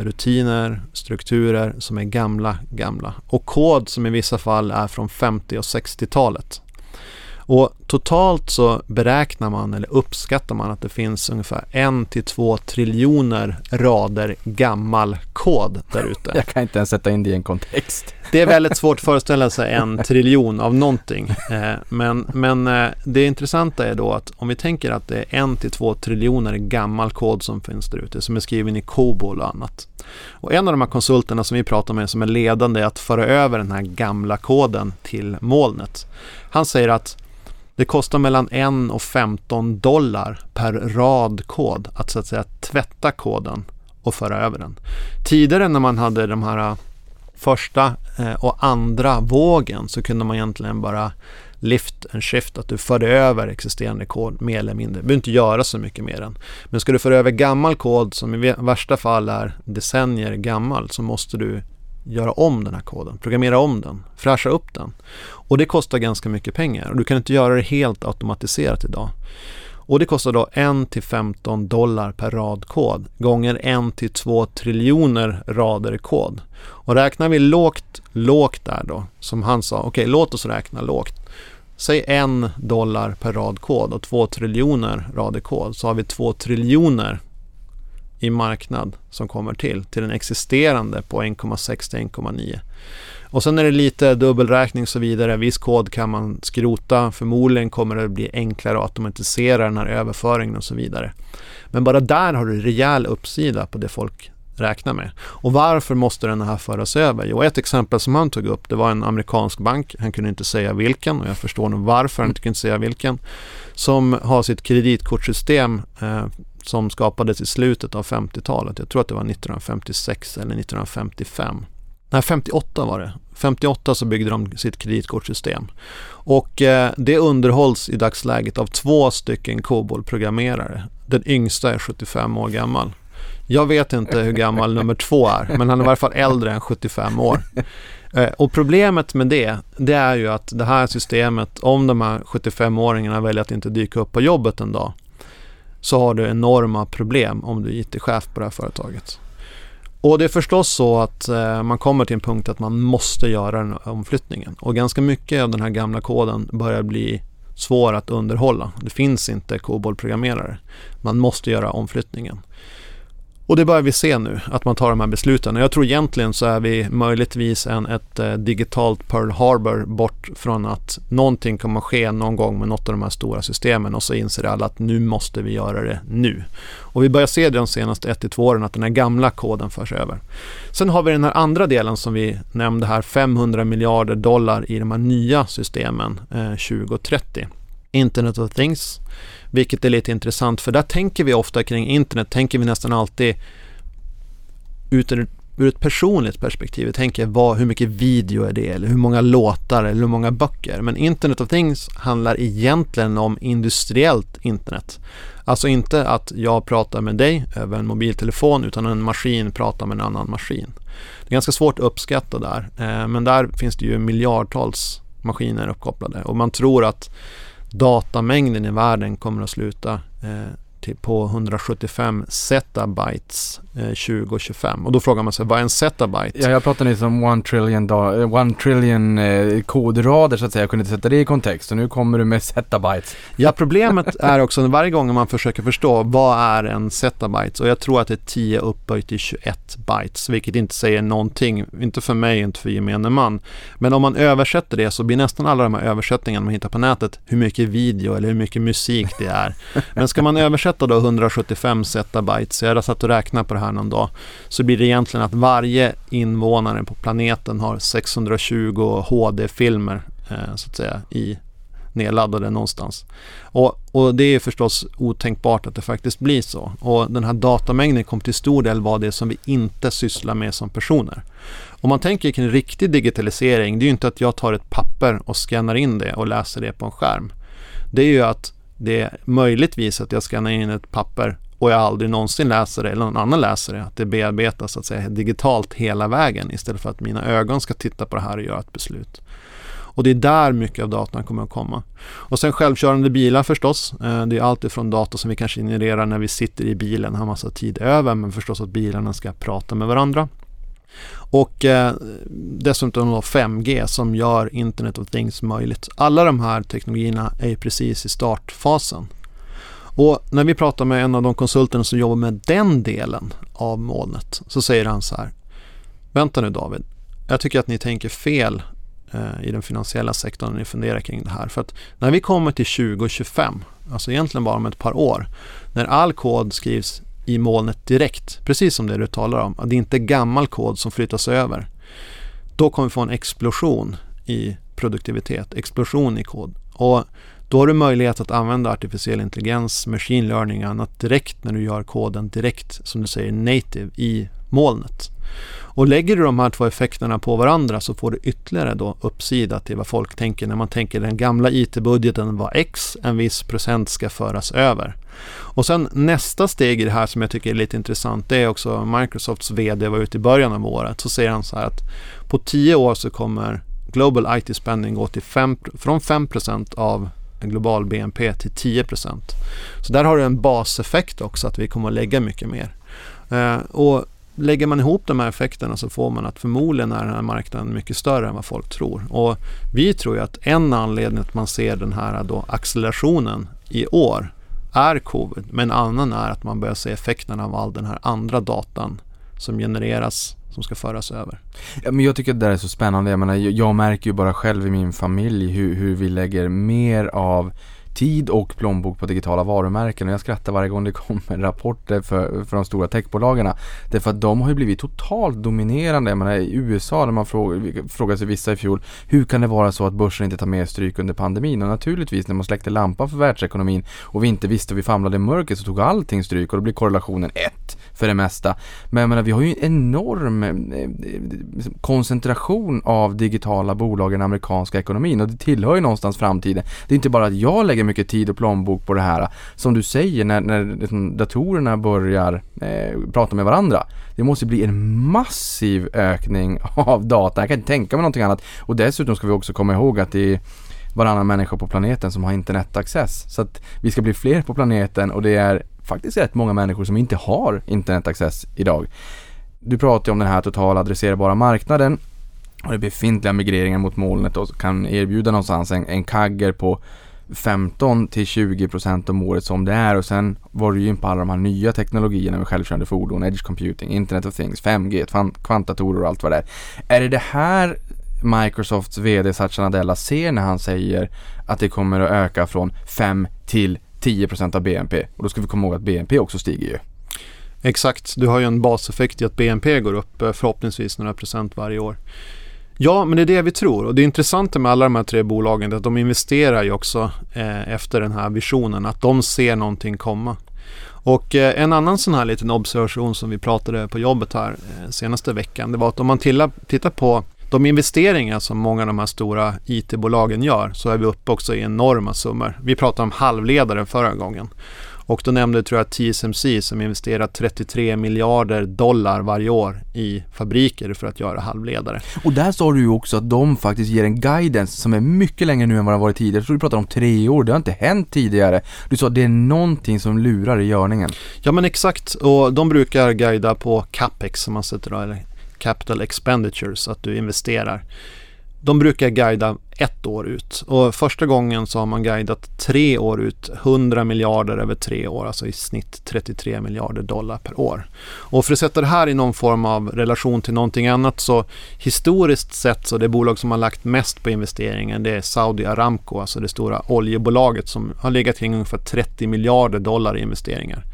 S4: rutiner, strukturer som är gamla, gamla och kod som i vissa fall är från 50 och 60-talet. Och totalt så beräknar man eller uppskattar man att det finns ungefär en till två triljoner rader gammal kod där ute.
S3: Jag kan inte ens sätta in det i en kontext.
S4: Det är väldigt svårt att föreställa sig en triljon av någonting. Eh, men, men eh, det intressanta är då att om vi tänker att det är en till två triljoner gammal kod som finns där ute som är skriven i COBOL och annat. Och en av de här konsulterna som vi pratar med som är ledande att föra över den här gamla koden till molnet. Han säger att det kostar mellan 1 och 15 dollar per rad kod att så att säga tvätta koden och föra över den. Tidigare när man hade de här eh, första eh, och andra vågen så kunde man egentligen bara lift and shift, att du förde över existerande kod mer eller mindre. Du behöver inte göra så mycket mer än. Men ska du föra över gammal kod som i värsta fall är decennier gammal så måste du göra om den här koden, programmera om den, fräscha upp den. Och det kostar ganska mycket pengar och du kan inte göra det helt automatiserat idag. Och det kostar då 1 15 dollar per rad kod gånger 1 2 triljoner rader kod. Och räknar vi lågt, lågt där då, som han sa, okej okay, låt oss räkna lågt. Säg 1 dollar per rad kod och 2 triljoner rader kod så har vi 2 triljoner i marknad som kommer till, till den existerande på 1,6 till 1,9. Och sen är det lite dubbelräkning och så vidare. Viss kod kan man skrota. Förmodligen kommer det bli enklare att automatisera den här överföringen och så vidare. Men bara där har du rejäl uppsida på det folk räknar med. Och varför måste den här föras över? Jo, ett exempel som han tog upp, det var en amerikansk bank, han kunde inte säga vilken och jag förstår nog varför han inte kunde säga vilken, som har sitt kreditkortssystem eh, som skapades i slutet av 50-talet. Jag tror att det var 1956 eller 1955. Nej, 58 var det. 58 så byggde de sitt kreditkortssystem. Och eh, det underhålls i dagsläget av två stycken COBOL-programmerare. Den yngsta är 75 år gammal. Jag vet inte hur gammal nummer två är, men han är i varje fall äldre än 75 år. Eh, och problemet med det, det är ju att det här systemet, om de här 75-åringarna väljer att inte dyka upp på jobbet en dag, så har du enorma problem om du är IT-chef på det här företaget. Och det är förstås så att eh, man kommer till en punkt att man måste göra den omflyttningen. Och ganska mycket av den här gamla koden börjar bli svår att underhålla. Det finns inte COBOL-programmerare. Man måste göra omflyttningen. Och det börjar vi se nu, att man tar de här besluten. Och jag tror egentligen så är vi möjligtvis en, ett eh, digitalt Pearl Harbor bort från att någonting kommer att ske någon gång med något av de här stora systemen och så inser alla att nu måste vi göra det nu. Och vi börjar se det de senaste 1-2 åren att den här gamla koden förs över. Sen har vi den här andra delen som vi nämnde här, 500 miljarder dollar i de här nya systemen eh, 2030. Internet of Things vilket är lite intressant för där tänker vi ofta kring internet, tänker vi nästan alltid ur, ur ett personligt perspektiv. Vi tänker vad, hur mycket video är det eller hur många låtar eller hur många böcker. Men Internet of Things handlar egentligen om industriellt internet. Alltså inte att jag pratar med dig över en mobiltelefon utan en maskin pratar med en annan maskin. Det är ganska svårt att uppskatta där, eh, men där finns det ju miljardtals maskiner uppkopplade och man tror att datamängden i världen kommer att sluta eh, till, på 175 zettabytes eh, 2025. Och då frågar man sig, vad är en zettabyte?
S3: Ja, jag pratade nyss om one trillion, eh, one trillion eh, kodrader så att säga. Jag kunde inte sätta det i kontext och nu kommer du med zettabytes.
S4: Ja, problemet är också att varje gång man försöker förstå vad är en zettabyte och jag tror att det är 10 upphöjt till 21 bytes, vilket inte säger någonting, inte för mig, inte för gemene man. Men om man översätter det så blir nästan alla de här översättningarna man hittar på nätet hur mycket video eller hur mycket musik det är. Men ska man översätta då 175 zettabytes, jag har satt och räknat på det här någon dag, så blir det egentligen att varje invånare på planeten har 620 HD-filmer eh, så att säga i nedladdade någonstans. Och, och, det är förstås otänkbart att det faktiskt blir så. Och den här datamängden kommer till stor del vara det som vi inte sysslar med som personer. Om man tänker kring riktig digitalisering, det är ju inte att jag tar ett papper och skannar in det och läser det på en skärm. Det är ju att det är möjligtvis att jag skannar in ett papper och jag aldrig någonsin läser det eller någon annan läser det. Att det bearbetas så att säga digitalt hela vägen istället för att mina ögon ska titta på det här och göra ett beslut. Och det är där mycket av datan kommer att komma. Och sen självkörande bilar förstås. Eh, det är allt ifrån data som vi kanske genererar när vi sitter i bilen och har massa tid över men förstås att bilarna ska prata med varandra. Och eh, dessutom då 5G som gör Internet of Things möjligt. Alla de här teknologierna är precis i startfasen. Och när vi pratar med en av de konsulterna som jobbar med den delen av molnet så säger han så här. Vänta nu David, jag tycker att ni tänker fel eh, i den finansiella sektorn när ni funderar kring det här. För att när vi kommer till 2025, alltså egentligen bara om ett par år, när all kod skrivs i molnet direkt, precis som det du talar om, att det inte är gammal kod som flyttas över. Då kommer vi få en explosion i produktivitet, explosion i kod. Och då har du möjlighet att använda artificiell intelligens, machine learning och annat direkt när du gör koden direkt, som du säger, native i molnet. Och lägger du de här två effekterna på varandra så får du ytterligare då uppsida till vad folk tänker när man tänker den gamla IT-budgeten var X, en viss procent ska föras över. Och sen nästa steg i det här som jag tycker är lite intressant det är också Microsofts VD var ute i början av året så säger han så här att på tio år så kommer Global IT Spending gå till 5, från 5 av en global BNP till 10% Så där har du en baseffekt också att vi kommer att lägga mycket mer. Eh, och lägger man ihop de här effekterna så får man att förmodligen är den här marknaden mycket större än vad folk tror. Och vi tror ju att en anledning att man ser den här då accelerationen i år är covid, men en annan är att man börjar se effekterna av all den här andra datan som genereras som ska föras över.
S3: Ja, men jag tycker att det där är så spännande. Jag, menar, jag märker ju bara själv i min familj hur, hur vi lägger mer av tid och plånbok på digitala varumärken och jag skrattar varje gång det kommer rapporter för, för de stora techbolagen. Därför att de har ju blivit totalt dominerande. Jag menar i USA när man frågar, frågar sig vissa i fjol hur kan det vara så att börsen inte tar mer stryk under pandemin? Och naturligtvis när man släckte lampan för världsekonomin och vi inte visste och vi famlade i mörkret så tog allting stryk och då blir korrelationen 1 för det mesta. Men jag menar vi har ju en enorm eh, liksom, koncentration av digitala bolag i den amerikanska ekonomin och det tillhör ju någonstans framtiden. Det är inte bara att jag lägger mycket tid och plånbok på det här. Som du säger, när, när liksom datorerna börjar eh, prata med varandra. Det måste bli en massiv ökning av data. Jag kan inte tänka mig någonting annat. Och dessutom ska vi också komma ihåg att det är varannan människa på planeten som har internetaccess. Så att vi ska bli fler på planeten och det är faktiskt rätt många människor som inte har internetaccess idag. Du pratar ju om den här totala adresserbara marknaden och det befintliga migreringen mot molnet och kan erbjuda någonstans en, en kagger på 15 till 20 procent om året som det är och sen var du ju in på alla de här nya teknologierna med självkörande fordon, edge computing, internet of things, 5G, kvantdatorer och allt vad det är. Är det det här Microsofts VD Satya Nadella ser när han säger att det kommer att öka från 5 till 10 % av BNP? Och då ska vi komma ihåg att BNP också stiger ju.
S4: Exakt, du har ju en baseffekt i att BNP går upp eh, förhoppningsvis några procent varje år. Ja, men det är det vi tror. Och det intressanta med alla de här tre bolagen är att de investerar ju också eh, efter den här visionen, att de ser någonting komma. Och eh, en annan sån här liten observation som vi pratade på jobbet här eh, senaste veckan, det var att om man tittar på de investeringar som många av de här stora IT-bolagen gör så är vi uppe också i enorma summor. Vi pratade om halvledare förra gången. Och då nämnde tror jag TSMC som investerar 33 miljarder dollar varje år i fabriker för att göra halvledare.
S3: Och där sa du ju också att de faktiskt ger en guidance som är mycket längre nu än vad det varit tidigare. Jag tror du pratade om tre år, det har inte hänt tidigare. Du sa att det är någonting som lurar i görningen.
S4: Ja men exakt, och de brukar guida på capex som man sätter då, eller capital expenditures, att du investerar de brukar guida ett år ut och första gången så har man guidat tre år ut 100 miljarder över tre år, alltså i snitt 33 miljarder dollar per år. Och för att sätta det här i någon form av relation till någonting annat så historiskt sett så det bolag som har lagt mest på investeringen det är Saudi Aramco, alltså det stora oljebolaget som har legat kring ungefär 30 miljarder dollar i investeringar.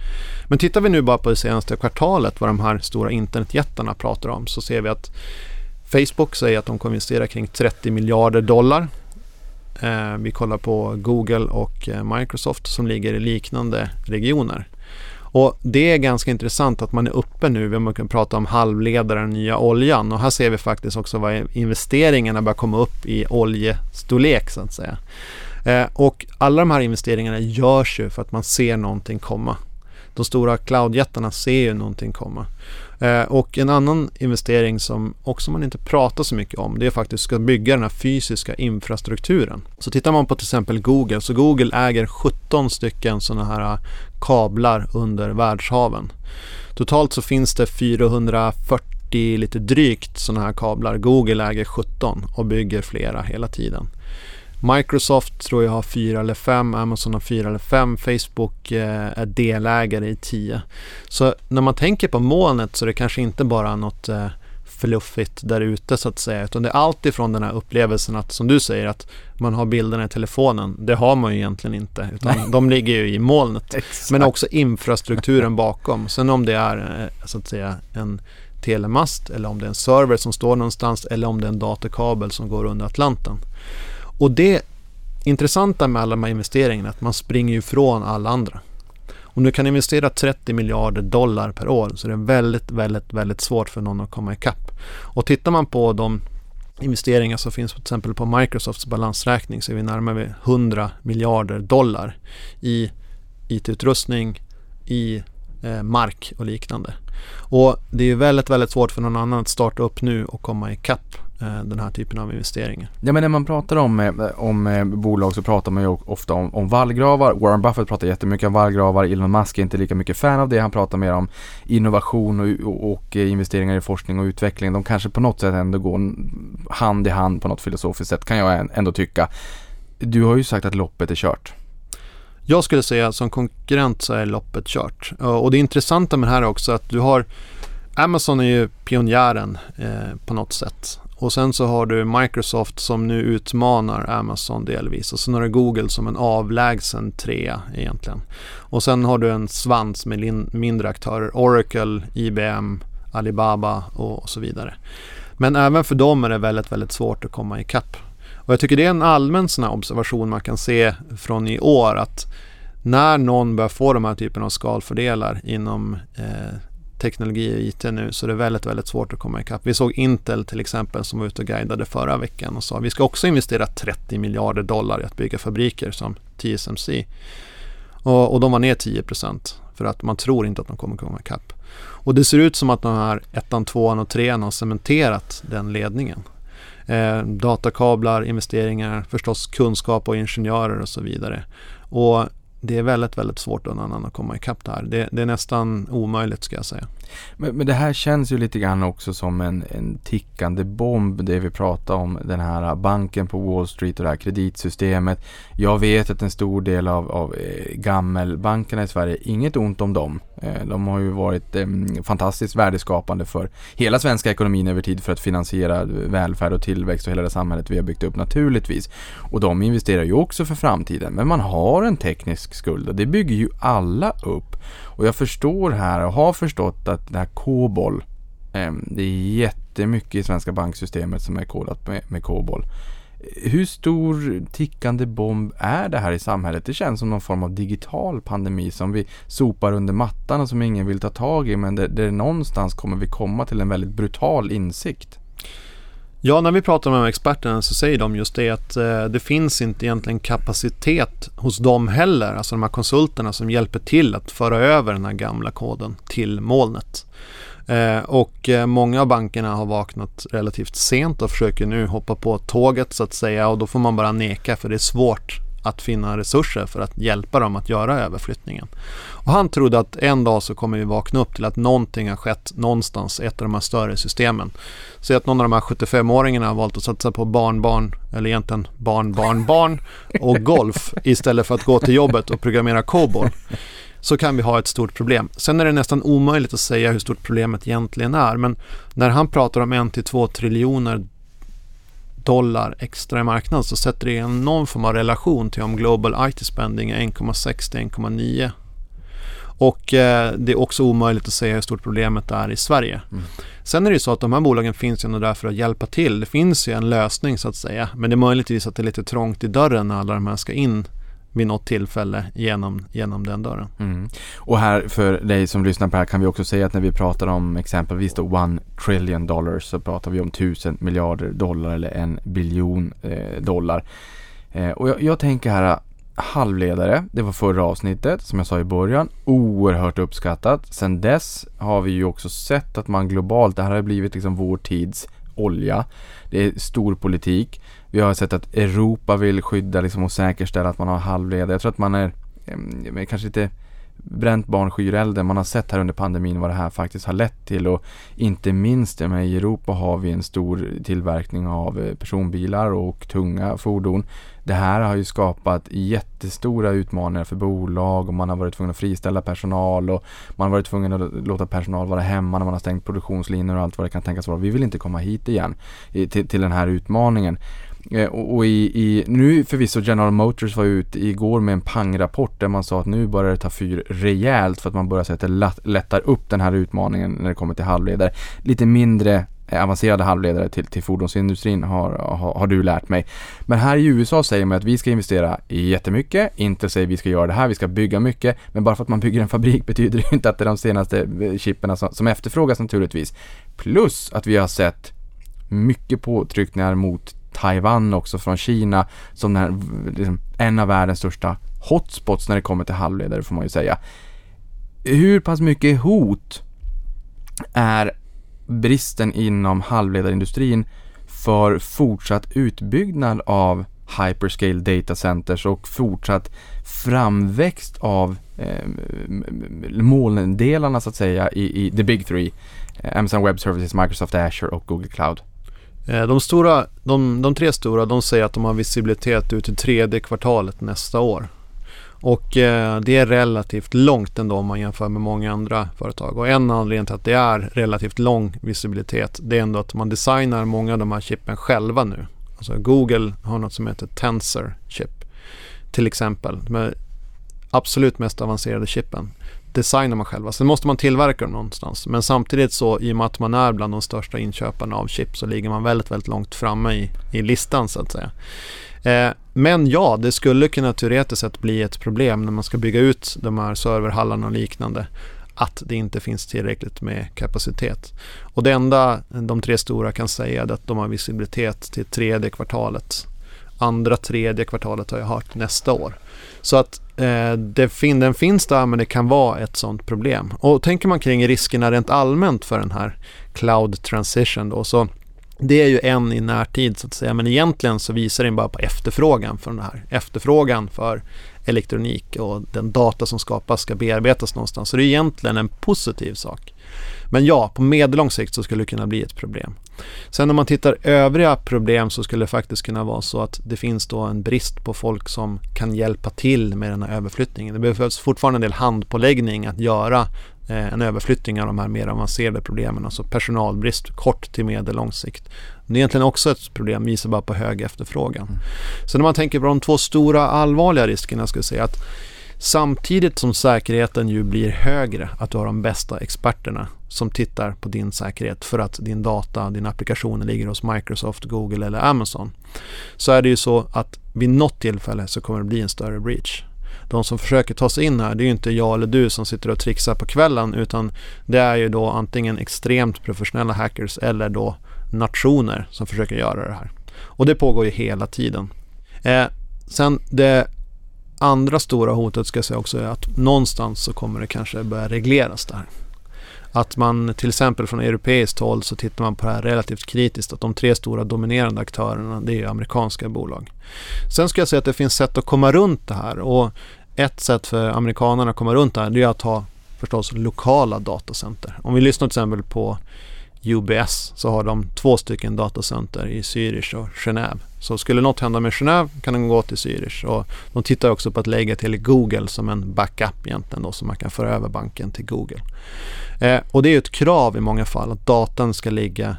S4: Men tittar vi nu bara på det senaste kvartalet vad de här stora internetjättarna pratar om så ser vi att Facebook säger att de kommer investera kring 30 miljarder dollar. Eh, vi kollar på Google och eh, Microsoft som ligger i liknande regioner. Och Det är ganska intressant att man är uppe nu, vi kan prata om halvledare och nya oljan och här ser vi faktiskt också vad investeringarna börjar komma upp i oljestorlek så att säga. Eh, och alla de här investeringarna görs ju för att man ser någonting komma. De stora cloudjättarna ser ju någonting komma. Eh, och en annan investering som också man inte pratar så mycket om det är faktiskt att bygga den här fysiska infrastrukturen. Så tittar man på till exempel Google så Google äger 17 stycken sådana här eh, kablar under världshaven. Totalt så finns det 440 lite drygt sådana här kablar. Google äger 17 och bygger flera hela tiden. Microsoft tror jag har fyra eller fem, Amazon har fyra eller fem, Facebook eh, är delägare i tio. Så när man tänker på molnet så är det kanske inte bara något eh, fluffigt där ute så att säga. Utan det är allt ifrån den här upplevelsen att som du säger att man har bilderna i telefonen. Det har man ju egentligen inte. Utan
S3: Nej.
S4: de ligger ju i molnet.
S3: Exakt.
S4: Men också infrastrukturen bakom. Sen om det är eh, så att säga en telemast eller om det är en server som står någonstans eller om det är en datakabel som går under Atlanten. Och det intressanta med alla de här investeringarna är att man springer ju ifrån alla andra. Om du kan investera 30 miljarder dollar per år så är det väldigt, väldigt, väldigt svårt för någon att komma ikapp. Och tittar man på de investeringar som finns till exempel på Microsofts balansräkning så är vi närmare 100 miljarder dollar i IT-utrustning, i eh, mark och liknande. Och det är väldigt, väldigt svårt för någon annan att starta upp nu och komma ikapp den här typen av investeringar.
S3: Ja men när man pratar om, eh, om eh, bolag så pratar man ju ofta om, om vallgravar. Warren Buffett pratar jättemycket om vallgravar. Elon Musk är inte lika mycket fan av det. Han pratar mer om innovation och, och, och eh, investeringar i forskning och utveckling. De kanske på något sätt ändå går hand i hand på något filosofiskt sätt kan jag än- ändå tycka. Du har ju sagt att loppet är kört.
S4: Jag skulle säga att som konkurrent så är loppet kört. Eh, Och det intressanta med det här är också att du har Amazon är ju pionjären eh, på något sätt. Och sen så har du Microsoft som nu utmanar Amazon delvis. Och sen har du Google som en avlägsen trea egentligen. Och sen har du en svans med mindre aktörer. Oracle, IBM, Alibaba och, och så vidare. Men även för dem är det väldigt, väldigt svårt att komma ikapp. Och jag tycker det är en allmän sån här observation man kan se från i år att när någon börjar få de här typen av skalfördelar inom eh, teknologi och IT nu så är det väldigt, väldigt svårt att komma ikapp. Vi såg Intel till exempel som var ute och guidade förra veckan och sa vi ska också investera 30 miljarder dollar i att bygga fabriker som TSMC. Och, och de var ner 10% för att man tror inte att de kommer komma ikapp. Och det ser ut som att de här ettan, tvåan och trean har cementerat den ledningen. Eh, datakablar, investeringar, förstås kunskap och ingenjörer och så vidare. Och det är väldigt, väldigt svårt någon annan att komma ikapp det här. Det, det är nästan omöjligt ska jag säga.
S3: Men, men det här känns ju lite grann också som en, en tickande bomb, det vi pratar om, den här banken på Wall Street och det här kreditsystemet. Jag vet att en stor del av, av eh, gammelbankerna i Sverige, inget ont om dem. Eh, de har ju varit eh, fantastiskt värdeskapande för hela svenska ekonomin över tid för att finansiera eh, välfärd och tillväxt och hela det samhället vi har byggt upp naturligtvis. Och de investerar ju också för framtiden, men man har en teknisk skuld och det bygger ju alla upp. Och jag förstår här och har förstått att det här COBOL, eh, det är jättemycket i svenska banksystemet som är kodat med, med COBOL. Hur stor tickande bomb är det här i samhället? Det känns som någon form av digital pandemi som vi sopar under mattan och som ingen vill ta tag i men där, där någonstans kommer vi komma till en väldigt brutal insikt.
S4: Ja, när vi pratar med de här experterna så säger de just det att eh, det finns inte egentligen kapacitet hos dem heller, alltså de här konsulterna som hjälper till att föra över den här gamla koden till molnet. Eh, och eh, många av bankerna har vaknat relativt sent och försöker nu hoppa på tåget så att säga och då får man bara neka för det är svårt att finna resurser för att hjälpa dem att göra överflyttningen. Och han trodde att en dag så kommer vi vakna upp till att någonting har skett någonstans i ett av de här större systemen. Så att någon av de här 75-åringarna har valt att satsa på barnbarn, eller egentligen barnbarnbarn barn, barn och golf istället för att gå till jobbet och programmera COBOL. Så kan vi ha ett stort problem. Sen är det nästan omöjligt att säga hur stort problemet egentligen är. Men när han pratar om en till två triljoner dollar extra i marknaden så sätter det en någon form av relation till om Global IT Spending är 1,6 till 1,9. Och eh, det är också omöjligt att säga hur stort problemet är i Sverige.
S3: Mm.
S4: Sen är det ju så att de här bolagen finns ju ändå där för att hjälpa till. Det finns ju en lösning så att säga. Men det är möjligtvis att det är lite trångt i dörren när alla de här ska in vid något tillfälle genom, genom den dörren.
S3: Mm. Och här för dig som lyssnar på det här kan vi också säga att när vi pratar om exempelvis då one trillion dollars så pratar vi om tusen miljarder dollar eller en biljon eh, dollar. Eh, och jag, jag tänker här halvledare, det var förra avsnittet som jag sa i början, oerhört uppskattat. Sen dess har vi ju också sett att man globalt, det här har blivit liksom vår tids olja. Det är stor politik. Vi har sett att Europa vill skydda liksom och säkerställa att man har halvledare. Jag tror att man är eh, kanske lite bränt barn skyr elden. Man har sett här under pandemin vad det här faktiskt har lett till och inte minst i Europa har vi en stor tillverkning av eh, personbilar och tunga fordon. Det här har ju skapat jättestora utmaningar för bolag och man har varit tvungen att friställa personal och man har varit tvungen att låta personal vara hemma när man har stängt produktionslinjer och allt vad det kan tänkas vara. Vi vill inte komma hit igen till, till den här utmaningen. Eh, och, och i, i, nu förvisso General Motors var ute igår med en pangrapport där man sa att nu börjar det ta fyr rejält för att man börjar se att det lättar upp den här utmaningen när det kommer till halvledare. Lite mindre eh, avancerade halvledare till, till fordonsindustrin har, har, har, du lärt mig. Men här i USA säger man att vi ska investera jättemycket, inte säger vi ska göra det här, vi ska bygga mycket. Men bara för att man bygger en fabrik betyder det inte att det är de senaste eh, chipperna som, som efterfrågas naturligtvis. Plus att vi har sett mycket påtryckningar mot Taiwan också från Kina som här, liksom, en av världens största hotspots när det kommer till halvledare får man ju säga. Hur pass mycket hot är bristen inom halvledarindustrin för fortsatt utbyggnad av hyperscale data centers och fortsatt framväxt av eh, molndelarna så att säga i, i the big three. Amazon Web Services, Microsoft Azure och Google Cloud.
S4: Eh, de, stora, de, de tre stora de säger att de har visibilitet ut till tredje kvartalet nästa år. Och eh, det är relativt långt ändå om man jämför med många andra företag. Och en anledning till att det är relativt lång visibilitet det är ändå att man designar många av de här chippen själva nu. Alltså Google har något som heter Tensor Chip till exempel. De absolut mest avancerade chippen designar man själva. Sen måste man tillverka dem någonstans. Men samtidigt så i och med att man är bland de största inköparna av chip så ligger man väldigt, väldigt långt framme i, i listan så att säga. Eh, men ja, det skulle kunna teoretiskt sett bli ett problem när man ska bygga ut de här serverhallarna och liknande att det inte finns tillräckligt med kapacitet. Och det enda de tre stora kan säga är att de har visibilitet till tredje kvartalet. Andra tredje kvartalet har jag hört nästa år. Så att eh, det fin den finns där men det kan vara ett sånt problem. Och tänker man kring riskerna rent allmänt för den här cloud transition då så det är ju en i närtid så att säga men egentligen så visar den bara på efterfrågan för den här. Efterfrågan för elektronik och den data som skapas ska bearbetas någonstans. Så det är egentligen en positiv sak. Men ja, på medellång sikt så skulle det kunna bli ett problem. Sen om man tittar övriga problem så skulle det faktiskt kunna vara så att det finns då en brist på folk som kan hjälpa till med den här överflyttningen. Det behövs fortfarande en del handpåläggning att göra eh, en överflyttning av de här mer avancerade problemen, alltså personalbrist kort till medellång sikt. Det är egentligen också ett problem, visar bara på hög efterfrågan. Mm. Så när man tänker på de två stora allvarliga riskerna ska jag säga att Samtidigt som säkerheten ju blir högre, att du har de bästa experterna som tittar på din säkerhet för att din data, din applikation ligger hos Microsoft, Google eller Amazon. Så är det ju så att vid något tillfälle så kommer det bli en större breach. De som försöker ta sig in här, det är ju inte jag eller du som sitter och trixar på kvällen utan det är ju då antingen extremt professionella hackers eller då nationer som försöker göra det här. Och det pågår ju hela tiden. Eh, sen det andra stora hotet ska jag säga också är att någonstans så kommer det kanske börja regleras där. Att man till exempel från europeiskt håll så tittar man på det här relativt kritiskt att de tre stora dominerande aktörerna det är amerikanska bolag. Sen ska jag säga att det finns sätt att komma runt det här och ett sätt för amerikanerna att komma runt det här det är att ha förstås lokala datacenter. Om vi lyssnar till exempel på UBS så har de två stycken datacenter i Zürich och Genève. Så skulle något hända med Genève kan de gå till Zürich och de tittar också på att lägga till Google som en backup egentligen då så man kan föra över banken till Google. Eh, och det är ett krav i många fall att datan ska ligga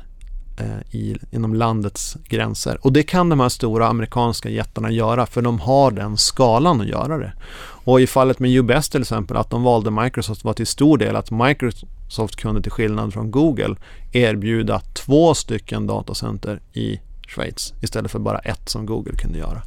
S4: eh, i, inom landets gränser. Och det kan de här stora amerikanska jättarna göra för de har den skalan att göra det. Och i fallet med UBS till exempel att de valde Microsoft var till stor del att Microsoft kunde till skillnad från Google erbjuda två stycken datacenter i Schweiz istället för bara ett som Google kunde göra.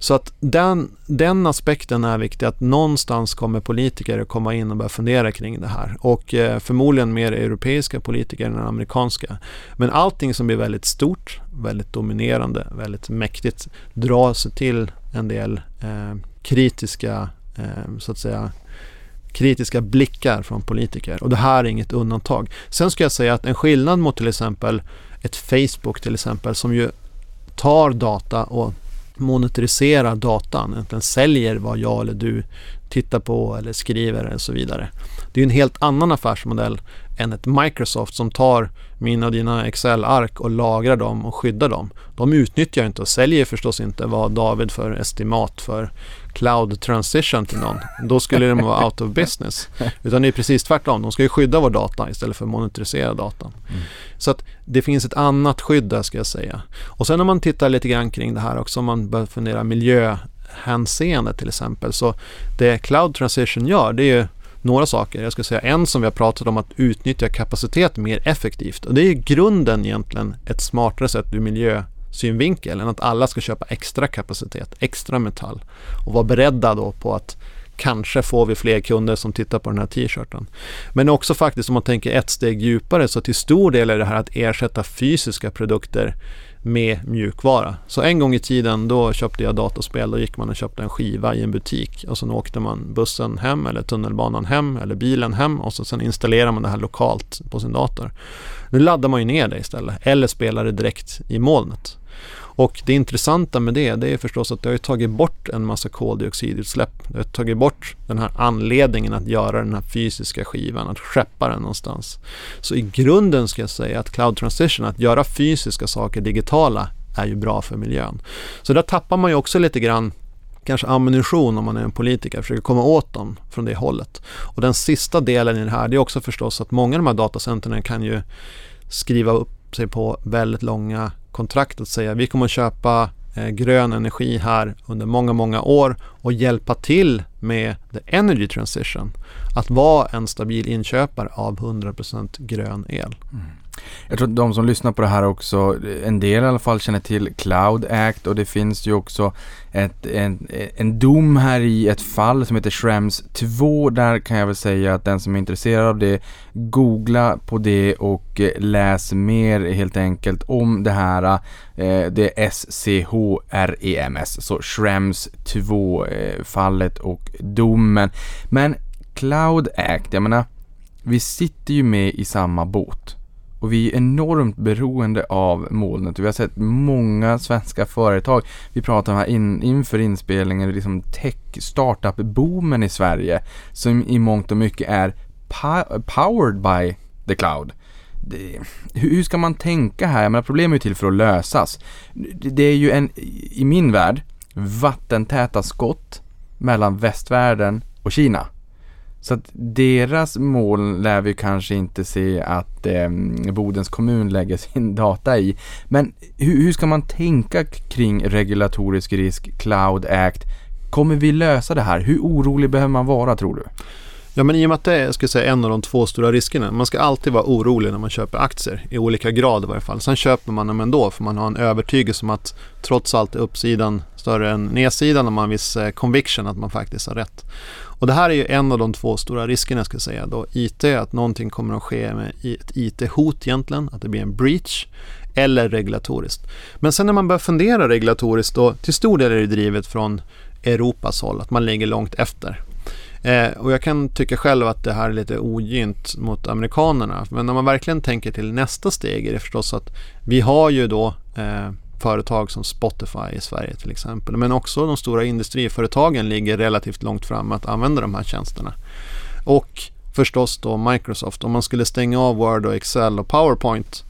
S4: Så att den, den aspekten är viktig, att någonstans kommer politiker att komma in och börja fundera kring det här. Och eh, förmodligen mer europeiska politiker än amerikanska. Men allting som blir väldigt stort, väldigt dominerande, väldigt mäktigt drar sig till en del eh, kritiska, eh, så att säga, kritiska blickar från politiker. Och det här är inget undantag. Sen ska jag säga att en skillnad mot till exempel ett Facebook till exempel som ju tar data och monetariserar datan, egentligen säljer vad jag eller du tittar på eller skriver och så vidare. Det är en helt annan affärsmodell än ett Microsoft som tar mina och dina Excel-ark och lagrar dem och skyddar dem. De utnyttjar inte och säljer förstås inte vad David för estimat för cloud transition till någon. Då skulle de vara out of business. Utan det är precis tvärtom. De ska ju skydda vår data istället för att monitorisera datan. Mm. Så att det finns ett annat skydd där ska jag säga. Och sen om man tittar lite grann kring det här också, om man börjar fundera miljöhänseende till exempel. Så det cloud transition gör, det är ju några saker. Jag ska säga en som vi har pratat om att utnyttja kapacitet mer effektivt. Och det är i grunden egentligen ett smartare sätt ur miljösynvinkel än att alla ska köpa extra kapacitet, extra metall och vara beredda då på att kanske får vi fler kunder som tittar på den här t-shirten. Men också faktiskt om man tänker ett steg djupare så till stor del är det här att ersätta fysiska produkter med mjukvara. Så en gång i tiden då köpte jag datorspel. Då gick man och köpte en skiva i en butik och sen åkte man bussen hem eller tunnelbanan hem eller bilen hem och så sen installerar man det här lokalt på sin dator. Nu laddar man ju ner det istället eller spelar det direkt i molnet. Och det intressanta med det, det är förstås att det har tagit bort en massa koldioxidutsläpp. Det har tagit bort den här anledningen att göra den här fysiska skivan, att skeppa den någonstans. Så i grunden ska jag säga att cloud transition, att göra fysiska saker digitala, är ju bra för miljön. Så där tappar man ju också lite grann kanske ammunition om man är en politiker, försöker komma åt dem från det hållet. Och den sista delen i det här, det är också förstås att många av de här datacentren kan ju skriva upp sig på väldigt långa kontrakt att säga vi kommer att köpa eh, grön energi här under många, många år och hjälpa till med the energy transition. Att vara en stabil inköpare av 100% grön el. Mm.
S3: Jag tror att de som lyssnar på det här också, en del i alla fall känner till Cloud Act och det finns ju också ett, en, en dom här i ett fall som heter Schrems 2. Där kan jag väl säga att den som är intresserad av det, googla på det och eh, läs mer helt enkelt om det här. Eh, det är SCHREMS, så Schrems 2-fallet eh, och domen. Men Cloud Act, jag menar, vi sitter ju med i samma båt. Och vi är enormt beroende av molnet. Vi har sett många svenska företag, vi pratar om här in, inför inspelningen, liksom tech startup-boomen i Sverige, som i mångt och mycket är powered by the cloud. Det, hur ska man tänka här? Jag menar, problem är till för att lösas. Det är ju en, i min värld, vattentäta skott mellan västvärlden och Kina. Så att deras mål lär vi kanske inte se att eh, Bodens kommun lägger sin data i. Men hur, hur ska man tänka kring regulatorisk risk, Cloud Act? Kommer vi lösa det här? Hur orolig behöver man vara tror du?
S4: Ja, men i och med att det är ska säga, en av de två stora riskerna. Man ska alltid vara orolig när man köper aktier, i olika grad i varje fall. Sen köper man dem ändå för man har en övertygelse om att trots allt är uppsidan större än nedsidan om man har en viss conviction att man faktiskt har rätt. Och det här är ju en av de två stora riskerna skulle jag säga. Då IT, att någonting kommer att ske med ett IT-hot egentligen, att det blir en breach eller regulatoriskt. Men sen när man börjar fundera regulatoriskt då, till stor del är det drivet från Europas håll, att man ligger långt efter. Eh, och jag kan tycka själv att det här är lite ogynt mot amerikanerna. Men när man verkligen tänker till nästa steg är det förstås att vi har ju då eh, företag som Spotify i Sverige till exempel. Men också de stora industriföretagen ligger relativt långt fram att använda de här tjänsterna. Och förstås då Microsoft. Om man skulle stänga av Word och Excel och PowerPoint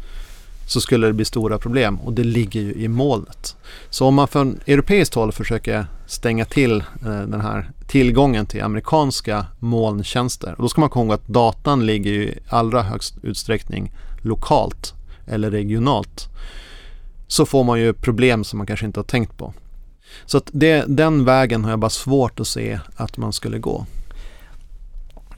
S4: så skulle det bli stora problem och det ligger ju i molnet. Så om man från europeiskt håll försöker stänga till eh, den här tillgången till amerikanska molntjänster och då ska man komma ihåg att datan ligger i allra högst utsträckning lokalt eller regionalt så får man ju problem som man kanske inte har tänkt på. Så att det, den vägen har jag bara svårt att se att man skulle gå.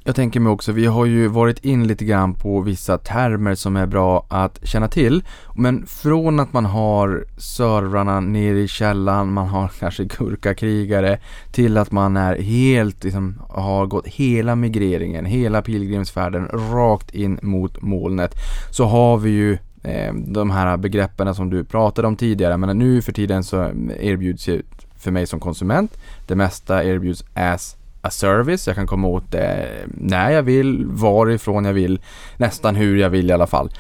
S3: Jag tänker mig också, vi har ju varit in lite grann på vissa termer som är bra att känna till. Men från att man har servrarna nere i källan, man har kanske gurkakrigare, till att man är helt, liksom, har gått hela migreringen, hela pilgrimsfärden rakt in mot molnet. Så har vi ju Ehm, de här begreppen som du pratade om tidigare. Men nu för tiden så erbjuds ju för mig som konsument, det mesta erbjuds as a service. Jag kan komma åt det när jag vill, varifrån jag vill, nästan hur jag vill i alla fall.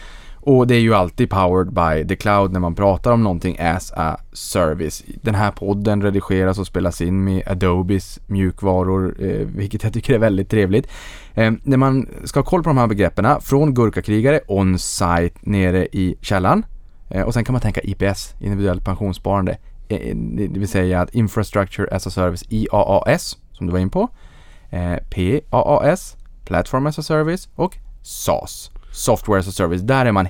S3: Och det är ju alltid powered by the cloud när man pratar om någonting as a service. Den här podden redigeras och spelas in med Adobes mjukvaror, eh, vilket jag tycker är väldigt trevligt. Eh, när man ska ha koll på de här begreppen, från gurkakrigare on-site nere i källan. Eh, och sen kan man tänka IPS, individuellt pensionssparande. Eh, det vill säga att Infrastructure as a Service, IAAS, som du var in på. Eh, PAAS, Platform as a Service och SAS, Software as a Service. Där är man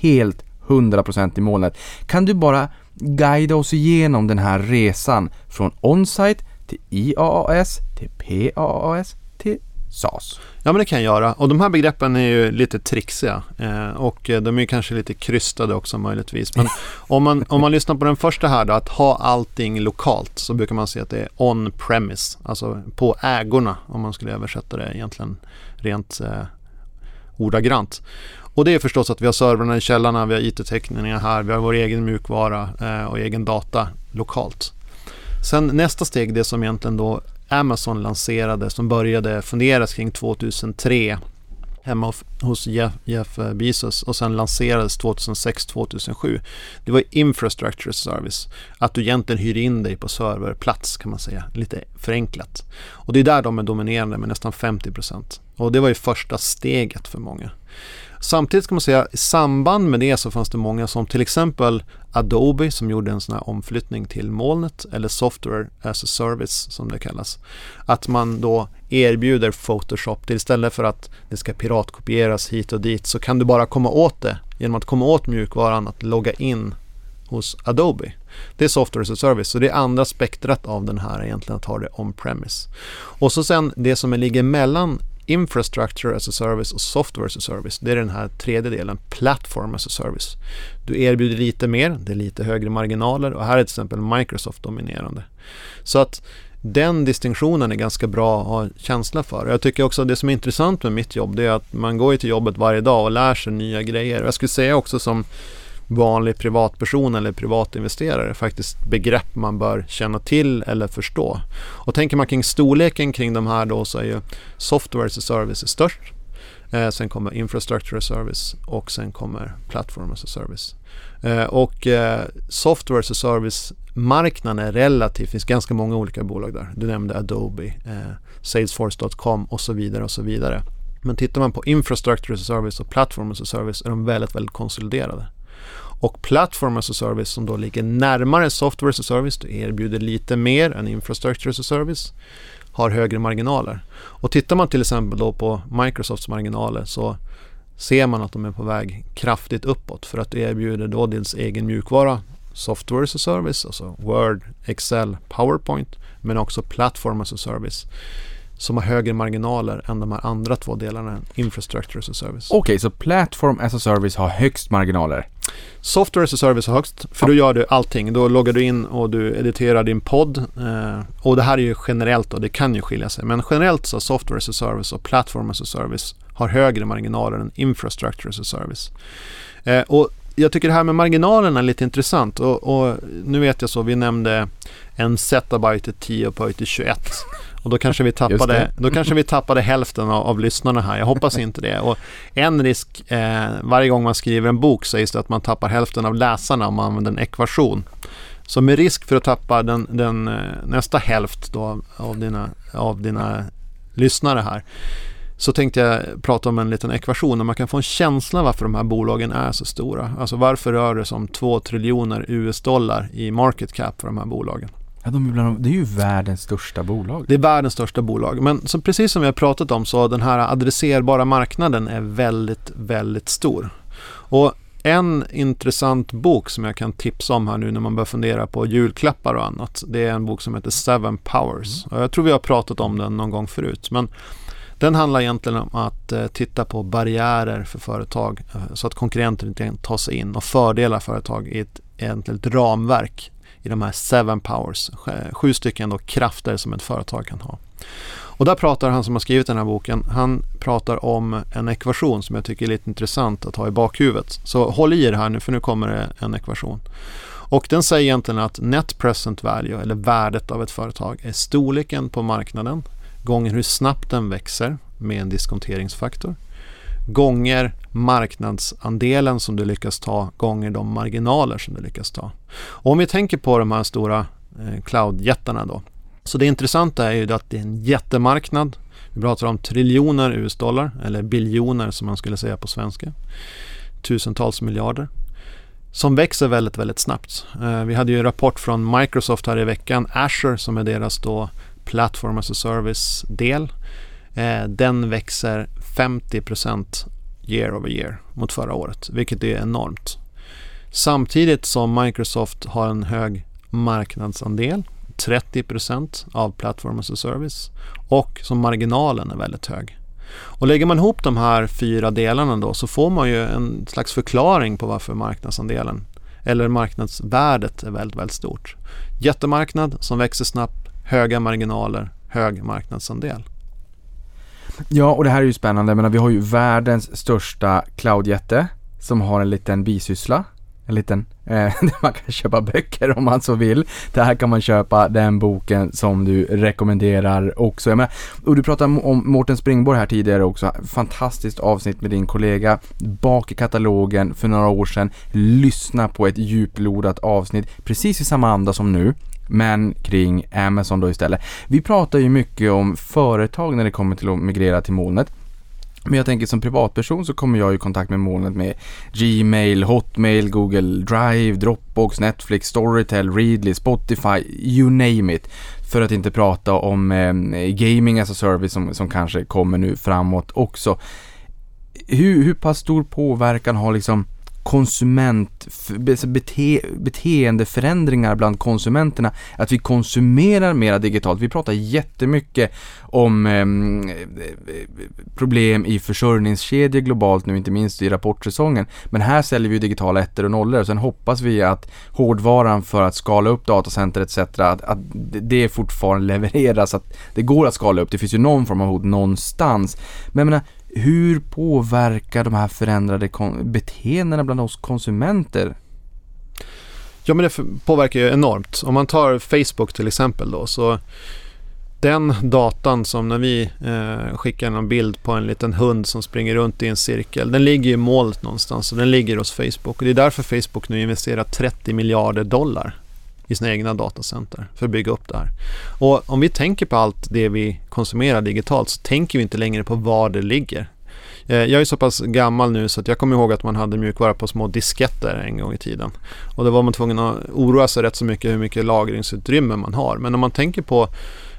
S3: helt 100% i molnet. Kan du bara guida oss igenom den här resan från on-site till IAAS, till PAAS, till SAS?
S4: Ja men det kan jag göra och de här begreppen är ju lite trixiga eh, och eh, de är kanske lite krystade också möjligtvis. Men om man, om man lyssnar på den första här då, att ha allting lokalt så brukar man säga att det är on-premise, alltså på ägorna om man skulle översätta det egentligen rent eh, ordagrant. Och det är förstås att vi har servrarna i källarna, vi har IT-teckningar här, vi har vår egen mjukvara eh, och egen data lokalt. Sen nästa steg, det som egentligen då Amazon lanserade som började funderas kring 2003 hemma hos Jeff, Jeff eh, Bezos och sen lanserades 2006-2007. Det var Infrastructure Service. Att du egentligen hyr in dig på serverplats kan man säga, lite förenklat. Och det är där de är dominerande med nästan 50 procent. Och det var ju första steget för många. Samtidigt ska man säga i samband med det så fanns det många som till exempel Adobe som gjorde en sån här omflyttning till molnet eller Software as a Service som det kallas. Att man då erbjuder Photoshop till istället för att det ska piratkopieras hit och dit så kan du bara komma åt det genom att komma åt mjukvaran att logga in hos Adobe. Det är Software as a Service, så det är andra spektrat av den här egentligen att ha det on-premise. Och så sen det som ligger mellan Infrastructure as a Service och Software as a Service. Det är den här tredje delen, Platform as a Service. Du erbjuder lite mer, det är lite högre marginaler och här är till exempel Microsoft dominerande. Så att den distinktionen är ganska bra att ha känsla för. Jag tycker också att det som är intressant med mitt jobb det är att man går till jobbet varje dag och lär sig nya grejer. Jag skulle säga också som vanlig privatperson eller privatinvesterare faktiskt begrepp man bör känna till eller förstå. Och tänker man kring storleken kring de här då så är ju software as a service störst. Eh, sen kommer infrastructure as a service och sen kommer platform as a service. Eh, och eh, software as a service marknaden är relativt, det finns ganska många olika bolag där. Du nämnde Adobe, eh, Salesforce.com och så vidare och så vidare. Men tittar man på infrastructure as a service och platform as a service är de väldigt, väldigt konsoliderade. Och Platform as a Service som då ligger närmare Software as a Service, du erbjuder lite mer än Infrastructure as a Service, har högre marginaler. Och tittar man till exempel då på Microsofts marginaler så ser man att de är på väg kraftigt uppåt för att du erbjuder då dels egen mjukvara, Software as a Service, alltså Word, Excel, PowerPoint, men också Platform as a Service som har högre marginaler än de här andra två delarna, Infrastructure as a Service.
S3: Okej, okay, så Platform as a Service har högst marginaler?
S4: Software as a Service har högst, för då gör du allting. Då loggar du in och du editerar din podd. Eh, och det här är ju generellt och det kan ju skilja sig. Men generellt så Software as a Service och Platform as a Service har högre marginaler än Infrastructure as a Service. Eh, och jag tycker det här med marginalerna är lite intressant och, och nu vet jag så, vi nämnde en zettabyte 10 upphöjt till 21. Och då kanske vi tappade, då kanske vi tappade hälften av, av lyssnarna här. Jag hoppas inte det. Och en risk, eh, varje gång man skriver en bok sägs det att man tappar hälften av läsarna om man använder en ekvation. Så med risk för att tappa den, den eh, nästa hälft då av, dina, av dina lyssnare här så tänkte jag prata om en liten ekvation där man kan få en känsla varför de här bolagen är så stora. Alltså varför rör det sig om 2 triljoner US-dollar i market cap för de här bolagen.
S3: Ja, de är bland, det är ju världens största bolag.
S4: Det är världens största bolag. Men så precis som vi har pratat om så den här adresserbara marknaden är väldigt, väldigt stor. Och en intressant bok som jag kan tipsa om här nu när man börjar fundera på julklappar och annat. Det är en bok som heter Seven Powers. Och jag tror vi har pratat om den någon gång förut. Men den handlar egentligen om att eh, titta på barriärer för företag eh, så att konkurrenter inte kan ta sig in och fördela företag i ett, egentligen ett ramverk i de här seven powers, sju stycken då krafter som ett företag kan ha. Och där pratar han som har skrivit den här boken, han pratar om en ekvation som jag tycker är lite intressant att ha i bakhuvudet. Så håll i er här nu för nu kommer det en ekvation. Och den säger egentligen att net present value eller värdet av ett företag är storleken på marknaden gånger hur snabbt den växer med en diskonteringsfaktor gånger marknadsandelen som du lyckas ta gånger de marginaler som du lyckas ta. Och om vi tänker på de här stora eh, cloudjättarna då. Så det intressanta är ju att det är en jättemarknad. Vi pratar om triljoner US-dollar eller biljoner som man skulle säga på svenska. Tusentals miljarder som växer väldigt, väldigt snabbt. Eh, vi hade ju en rapport från Microsoft här i veckan, Azure som är deras då Platform as a Service-del. Eh, den växer 50% year over year mot förra året, vilket är enormt. Samtidigt som Microsoft har en hög marknadsandel, 30% av Platform as a Service och som marginalen är väldigt hög. Och lägger man ihop de här fyra delarna då så får man ju en slags förklaring på varför marknadsandelen eller marknadsvärdet är väldigt, väldigt stort. Jättemarknad som växer snabbt, höga marginaler, hög marknadsandel.
S3: Ja, och det här är ju spännande. Men vi har ju världens största cloudjätte som har en liten bisyssla en liten, eh, där man kan köpa böcker om man så vill. Där kan man köpa den boken som du rekommenderar också. Jag menar, och du pratade om Mårten Springborg här tidigare också. Fantastiskt avsnitt med din kollega. Bak i katalogen för några år sedan. Lyssna på ett djuplodat avsnitt precis i samma anda som nu men kring Amazon då istället. Vi pratar ju mycket om företag när det kommer till att migrera till molnet. Men jag tänker som privatperson så kommer jag i kontakt med molnet med Gmail, Hotmail, Google Drive, Dropbox, Netflix, Storytel, Readly, Spotify, you name it. För att inte prata om eh, gaming as a service som, som kanske kommer nu framåt också. Hur, hur pass stor påverkan har liksom konsument, bete, beteendeförändringar bland konsumenterna. Att vi konsumerar mera digitalt. Vi pratar jättemycket om eh, problem i försörjningskedjor globalt nu, inte minst i rapportsäsongen. Men här säljer vi digitala ettor och nollor och sen hoppas vi att hårdvaran för att skala upp datacenter etc. Att, att det fortfarande levereras, att det går att skala upp. Det finns ju någon form av hot någonstans. Men jag menar, hur påverkar de här förändrade beteendena bland oss konsumenter?
S4: Ja men det påverkar ju enormt. Om man tar Facebook till exempel då så den datan som när vi eh, skickar en bild på en liten hund som springer runt i en cirkel, den ligger i molnet någonstans och den ligger hos Facebook. Och det är därför Facebook nu investerar 30 miljarder dollar i sina egna datacenter för att bygga upp det här. Och om vi tänker på allt det vi konsumerar digitalt så tänker vi inte längre på var det ligger. Eh, jag är så pass gammal nu så att jag kommer ihåg att man hade mjukvara på små disketter en gång i tiden. Och då var man tvungen att oroa sig rätt så mycket hur mycket lagringsutrymme man har. Men om man tänker på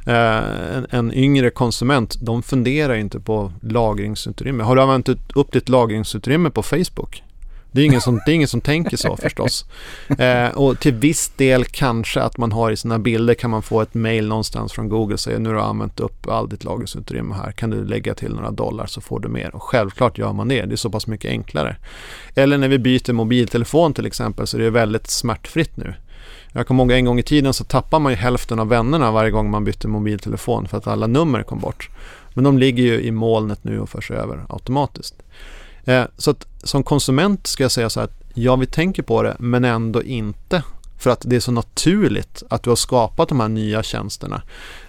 S4: eh, en, en, yngre konsument, de funderar inte på lagringsutrymme. Har du använt upp ditt lagringsutrymme på Facebook? Det är ingen som, det är ingen som tänker så förstås. Eh, och till viss del kanske att man har i sina bilder kan man få ett mail någonstans från Google och säga nu har du använt upp all ditt lagringsutrymme här. Kan du lägga till några dollar så får du mer. Och självklart gör man det. Det är så pass mycket enklare. Eller när vi byter mobiltelefon till exempel så är det väldigt smärtfritt nu. Jag kommer ihåg en gång i tiden så tappar man ju hälften av vännerna varje gång man bytte mobiltelefon för att alla nummer kom bort. Men de ligger ju i molnet nu och förs över automatiskt. Eh, så att som konsument ska jag säga så här att ja, vi tänker på det, men ändå inte. För att det är så naturligt att du har skapat de här nya tjänsterna.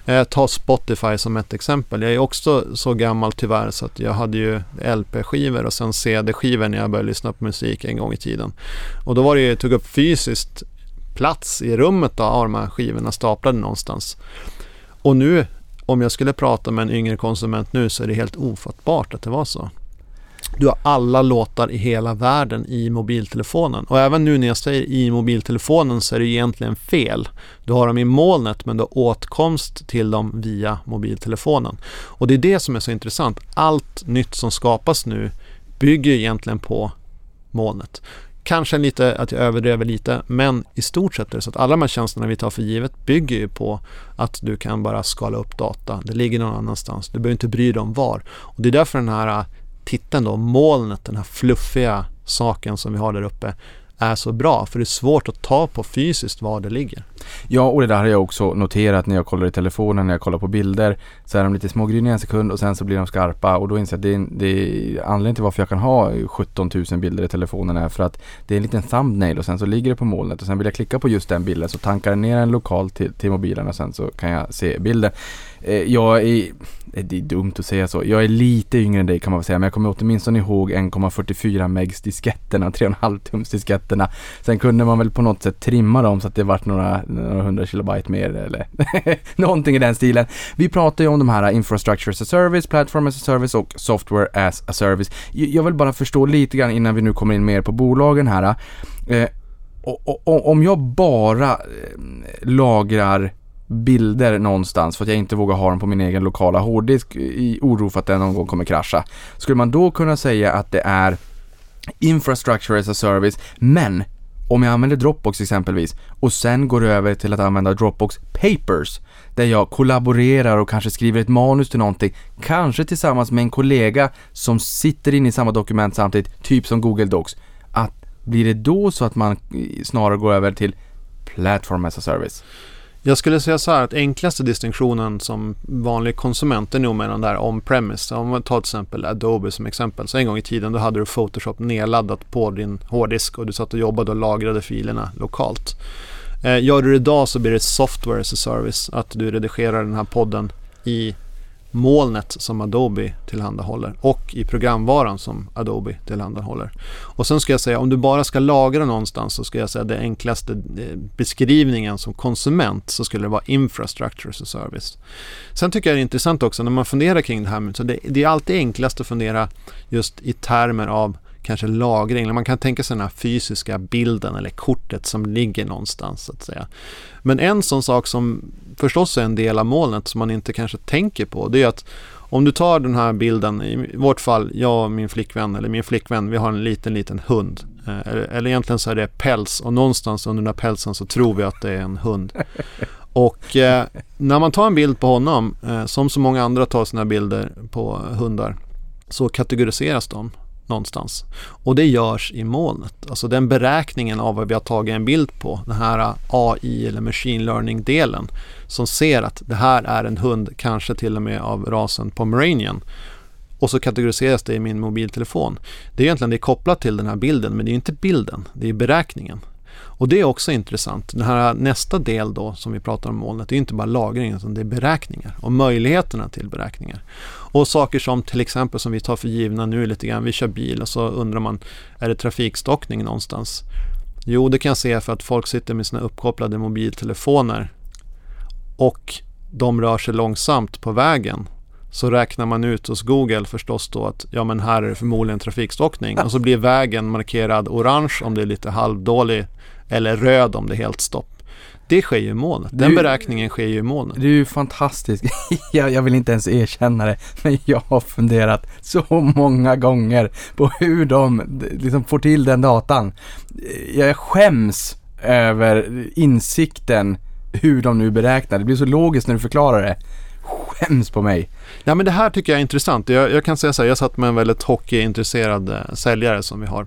S4: Eh, ta Spotify som ett exempel. Jag är också så gammal tyvärr så att jag hade ju LP-skivor och sen CD-skivor när jag började lyssna på musik en gång i tiden. Och då var det ju, tog upp fysiskt plats i rummet då, av de här skivorna staplade någonstans. Och nu, om jag skulle prata med en yngre konsument nu så är det helt ofattbart att det var så. Du har alla låtar i hela världen i mobiltelefonen. Och även nu när jag säger i mobiltelefonen så är det egentligen fel. Du har dem i molnet men du har åtkomst till dem via mobiltelefonen. Och det är det som är så intressant. Allt nytt som skapas nu bygger egentligen på molnet. Kanske lite att jag överdriver lite, men i stort sett är det så att alla de här tjänsterna vi tar för givet bygger ju på att du kan bara skala upp data. Det ligger någon annanstans. Du behöver inte bry dig om var. Och det är därför den här titeln då, molnet, den här fluffiga saken som vi har där uppe är så bra för det är svårt att ta på fysiskt var det ligger.
S3: Ja, och det där har jag också noterat när jag kollar i telefonen, när jag kollar på bilder så är de lite smågryniga en sekund och sen så blir de skarpa och då inser jag att det är, det är anledningen till varför jag kan ha 17 000 bilder i telefonen är för att det är en liten thumbnail och sen så ligger det på molnet och sen vill jag klicka på just den bilden så tankar den ner en lokal till, till mobilen och sen så kan jag se bilden. Eh, jag är, eh, det är dumt att säga så, jag är lite yngre än dig kan man väl säga, men jag kommer åtminstone ihåg 1,44 megs disketterna, 3,5 tums disketterna. Sen kunde man väl på något sätt trimma dem så att det vart några, några hundra kilobyte mer eller någonting i den stilen. Vi pratar ju om de här infrastructure as a service, platform as a service och software as a service. Jag vill bara förstå lite grann innan vi nu kommer in mer på bolagen här. Eh, och, och, om jag bara eh, lagrar bilder någonstans för att jag inte vågar ha dem på min egen lokala hårddisk i oro för att den någon gång kommer krascha. Skulle man då kunna säga att det är infrastructure as a service, men om jag använder Dropbox exempelvis och sen går över till att använda Dropbox Papers där jag kollaborerar och kanske skriver ett manus till någonting, kanske tillsammans med en kollega som sitter inne i samma dokument samtidigt, typ som Google Docs. Att blir det då så att man snarare går över till Platform as a service?
S4: Jag skulle säga så här att enklaste distinktionen som vanlig konsument är nog mellan där on-premise. Om man tar till exempel Adobe som exempel. Så en gång i tiden då hade du Photoshop nedladdat på din hårddisk och du satt och jobbade och lagrade filerna lokalt. Eh, gör du det idag så blir det software as a service. Att du redigerar den här podden i molnet som Adobe tillhandahåller och i programvaran som Adobe tillhandahåller. Och sen ska jag säga om du bara ska lagra någonstans så ska jag säga det enklaste eh, beskrivningen som konsument så skulle det vara infrastructure as a service. Sen tycker jag det är intressant också när man funderar kring det här. Så det, det är alltid enklast att fundera just i termer av kanske lagring. Man kan tänka sig den här fysiska bilden eller kortet som ligger någonstans så att säga. Men en sån sak som förstås är en del av molnet som man inte kanske tänker på det är att om du tar den här bilden, i vårt fall, jag och min flickvän, eller min flickvän, vi har en liten, liten hund. Eh, eller egentligen så är det päls och någonstans under den här pälsen så tror vi att det är en hund. Och eh, när man tar en bild på honom, eh, som så många andra tar sina bilder på hundar, så kategoriseras de någonstans. Och det görs i molnet. Alltså den beräkningen av vad vi har tagit en bild på, den här AI eller machine learning-delen som ser att det här är en hund, kanske till och med av rasen pomeranian. Och så kategoriseras det i min mobiltelefon. Det är egentligen det är kopplat till den här bilden, men det är inte bilden, det är beräkningen. Och det är också intressant. Den här nästa del då som vi pratar om molnet, det är inte bara lagring utan det är beräkningar och möjligheterna till beräkningar. Och saker som till exempel som vi tar för givna nu lite grann, vi kör bil och så undrar man, är det trafikstockning någonstans? Jo, det kan jag se för att folk sitter med sina uppkopplade mobiltelefoner och de rör sig långsamt på vägen så räknar man ut hos Google förstås då att ja men här är det förmodligen trafikstockning och så blir vägen markerad orange om det är lite halvdålig eller röd om det är helt stopp. Det sker ju i molnet. Den du, beräkningen sker ju i molnet.
S3: Det är ju fantastiskt. jag, jag, vill inte ens erkänna det, men jag har funderat så många gånger på hur de liksom får till den datan. Jag skäms över insikten hur de nu beräknar. Det blir så logiskt när du förklarar det. Skäms på mig.
S4: Ja, men det här tycker jag är intressant. Jag, jag kan säga så här, jag satt med en väldigt hockeyintresserad eh, säljare som vi har.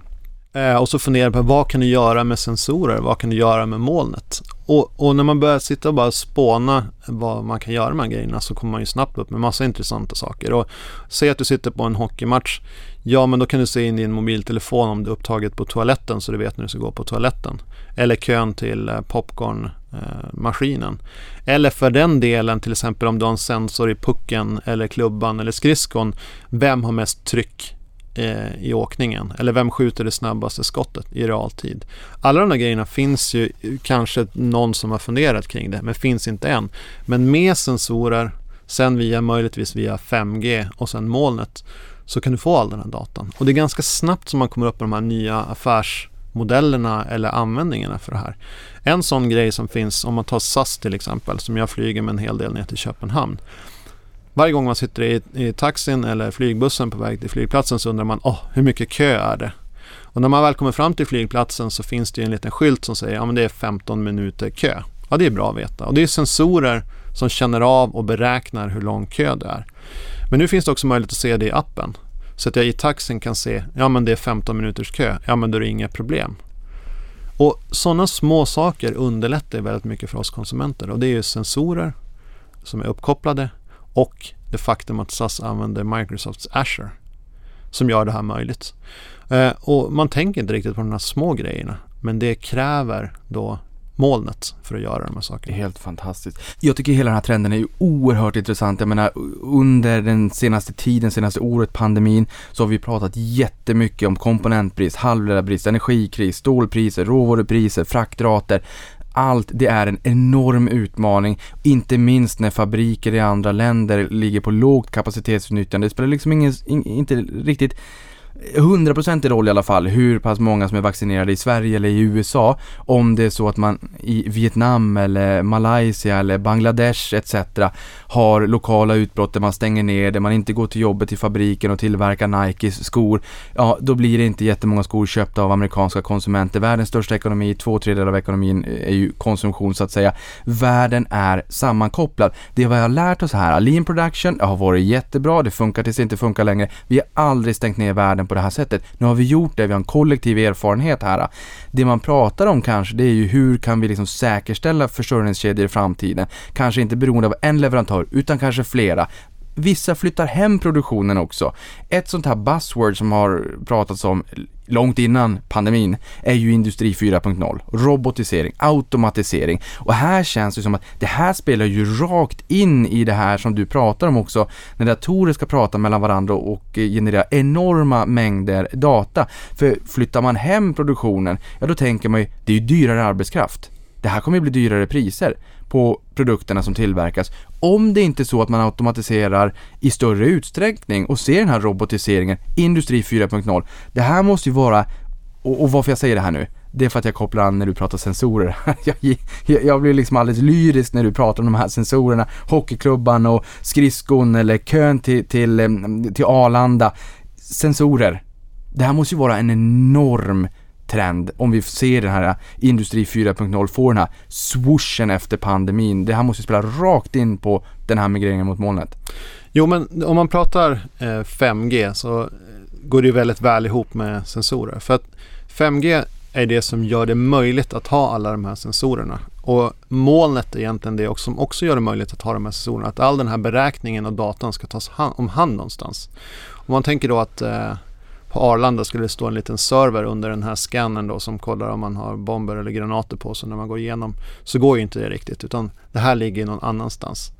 S4: Eh, och så funderar på vad kan du göra med sensorer? Vad kan du göra med molnet? Och, och, när man börjar sitta och bara spåna vad man kan göra med de här grejerna så kommer man ju snabbt upp med massa intressanta saker. Och säg att du sitter på en hockeymatch. Ja, men då kan du se in din mobiltelefon om det är upptaget på toaletten så du vet när du ska gå på toaletten. Eller kön till eh, popcorn Eh, maskinen. Eller för den delen till exempel om du har en sensor i pucken eller klubban eller skridskon. Vem har mest tryck eh, i åkningen? Eller vem skjuter det snabbaste skottet i realtid? Alla de där grejerna finns ju, kanske någon som har funderat kring det, men finns inte än. Men med sensorer, sen via möjligtvis via 5G och sen molnet, så kan du få all den här datan. Och det är ganska snabbt som man kommer upp med de här nya affärs modellerna eller användningarna för det här. En sån grej som finns, om man tar SAS till exempel, som jag flyger med en hel del ner till Köpenhamn. Varje gång man sitter i, i taxin eller flygbussen på väg till flygplatsen så undrar man oh, hur mycket kö är det? Och när man väl kommer fram till flygplatsen så finns det en liten skylt som säger att ja, det är 15 minuter kö. Ja, det är bra att veta. Och det är sensorer som känner av och beräknar hur lång kö det är. Men nu finns det också möjlighet att se det i appen. Så att jag i taxin kan se, ja men det är 15 minuters kö, ja men då är det inga problem. Och sådana små saker underlättar väldigt mycket för oss konsumenter och det är ju sensorer som är uppkopplade och det faktum att SAS använder Microsofts Azure som gör det här möjligt. Eh, och man tänker inte riktigt på de här små grejerna men det kräver då molnet för att göra de här
S3: Det är
S4: sakerna.
S3: helt fantastiskt. Jag tycker hela den här trenden är ju oerhört intressant. Jag menar, under den senaste tiden, senaste året, pandemin, så har vi pratat jättemycket om komponentbrist, halvledarbrist, energikris, stålpriser, råvarupriser, fraktrater. Allt det är en enorm utmaning, inte minst när fabriker i andra länder ligger på lågt kapacitetsutnyttjande. Det spelar liksom ingen, in, inte riktigt 100% roll i alla fall hur pass många som är vaccinerade i Sverige eller i USA om det är så att man i Vietnam eller Malaysia eller Bangladesh etc har lokala utbrott där man stänger ner, där man inte går till jobbet i fabriken och tillverkar Nikes skor. Ja, då blir det inte jättemånga skor köpta av amerikanska konsumenter. Världens största ekonomi, två tredjedelar av ekonomin är ju konsumtion så att säga. Världen är sammankopplad. Det är vad jag har lärt oss här. Lean production har varit jättebra, det funkar tills det inte funkar längre. Vi har aldrig stängt ner världen på det här sättet. Nu har vi gjort det, vi har en kollektiv erfarenhet här. Det man pratar om kanske, det är ju hur kan vi liksom säkerställa försörjningskedjor i framtiden? Kanske inte beroende av en leverantör, utan kanske flera. Vissa flyttar hem produktionen också. Ett sånt här buzzword som har pratats om långt innan pandemin är ju industri 4.0. Robotisering, automatisering. Och här känns det som att det här spelar ju rakt in i det här som du pratar om också, när datorer ska prata mellan varandra och generera enorma mängder data. För flyttar man hem produktionen, ja då tänker man ju, det är ju dyrare arbetskraft. Det här kommer ju bli dyrare priser på produkterna som tillverkas. Om det inte är så att man automatiserar i större utsträckning och ser den här robotiseringen, industri 4.0. Det här måste ju vara, och, och varför jag säger det här nu, det är för att jag kopplar an när du pratar sensorer. jag, jag, jag blir liksom alldeles lyrisk när du pratar om de här sensorerna, hockeyklubban och skridskon eller kön till, till, eh, till Arlanda. Sensorer. Det här måste ju vara en enorm trend om vi ser den här äh, industri 4.0 får den här swooshen efter pandemin. Det här måste spela rakt in på den här migreringen mot molnet.
S4: Jo, men om man pratar eh, 5G så eh, går det ju väldigt väl ihop med sensorer. För att 5G är det som gör det möjligt att ha alla de här sensorerna. Och molnet är egentligen det också, som också gör det möjligt att ha de här sensorerna. Att all den här beräkningen och datan ska tas hand, om hand någonstans. Om man tänker då att eh, på Arlanda skulle det stå en liten server under den här scannern då som kollar om man har bomber eller granater på sig när man går igenom. Så går ju inte det riktigt utan det här ligger någon annanstans.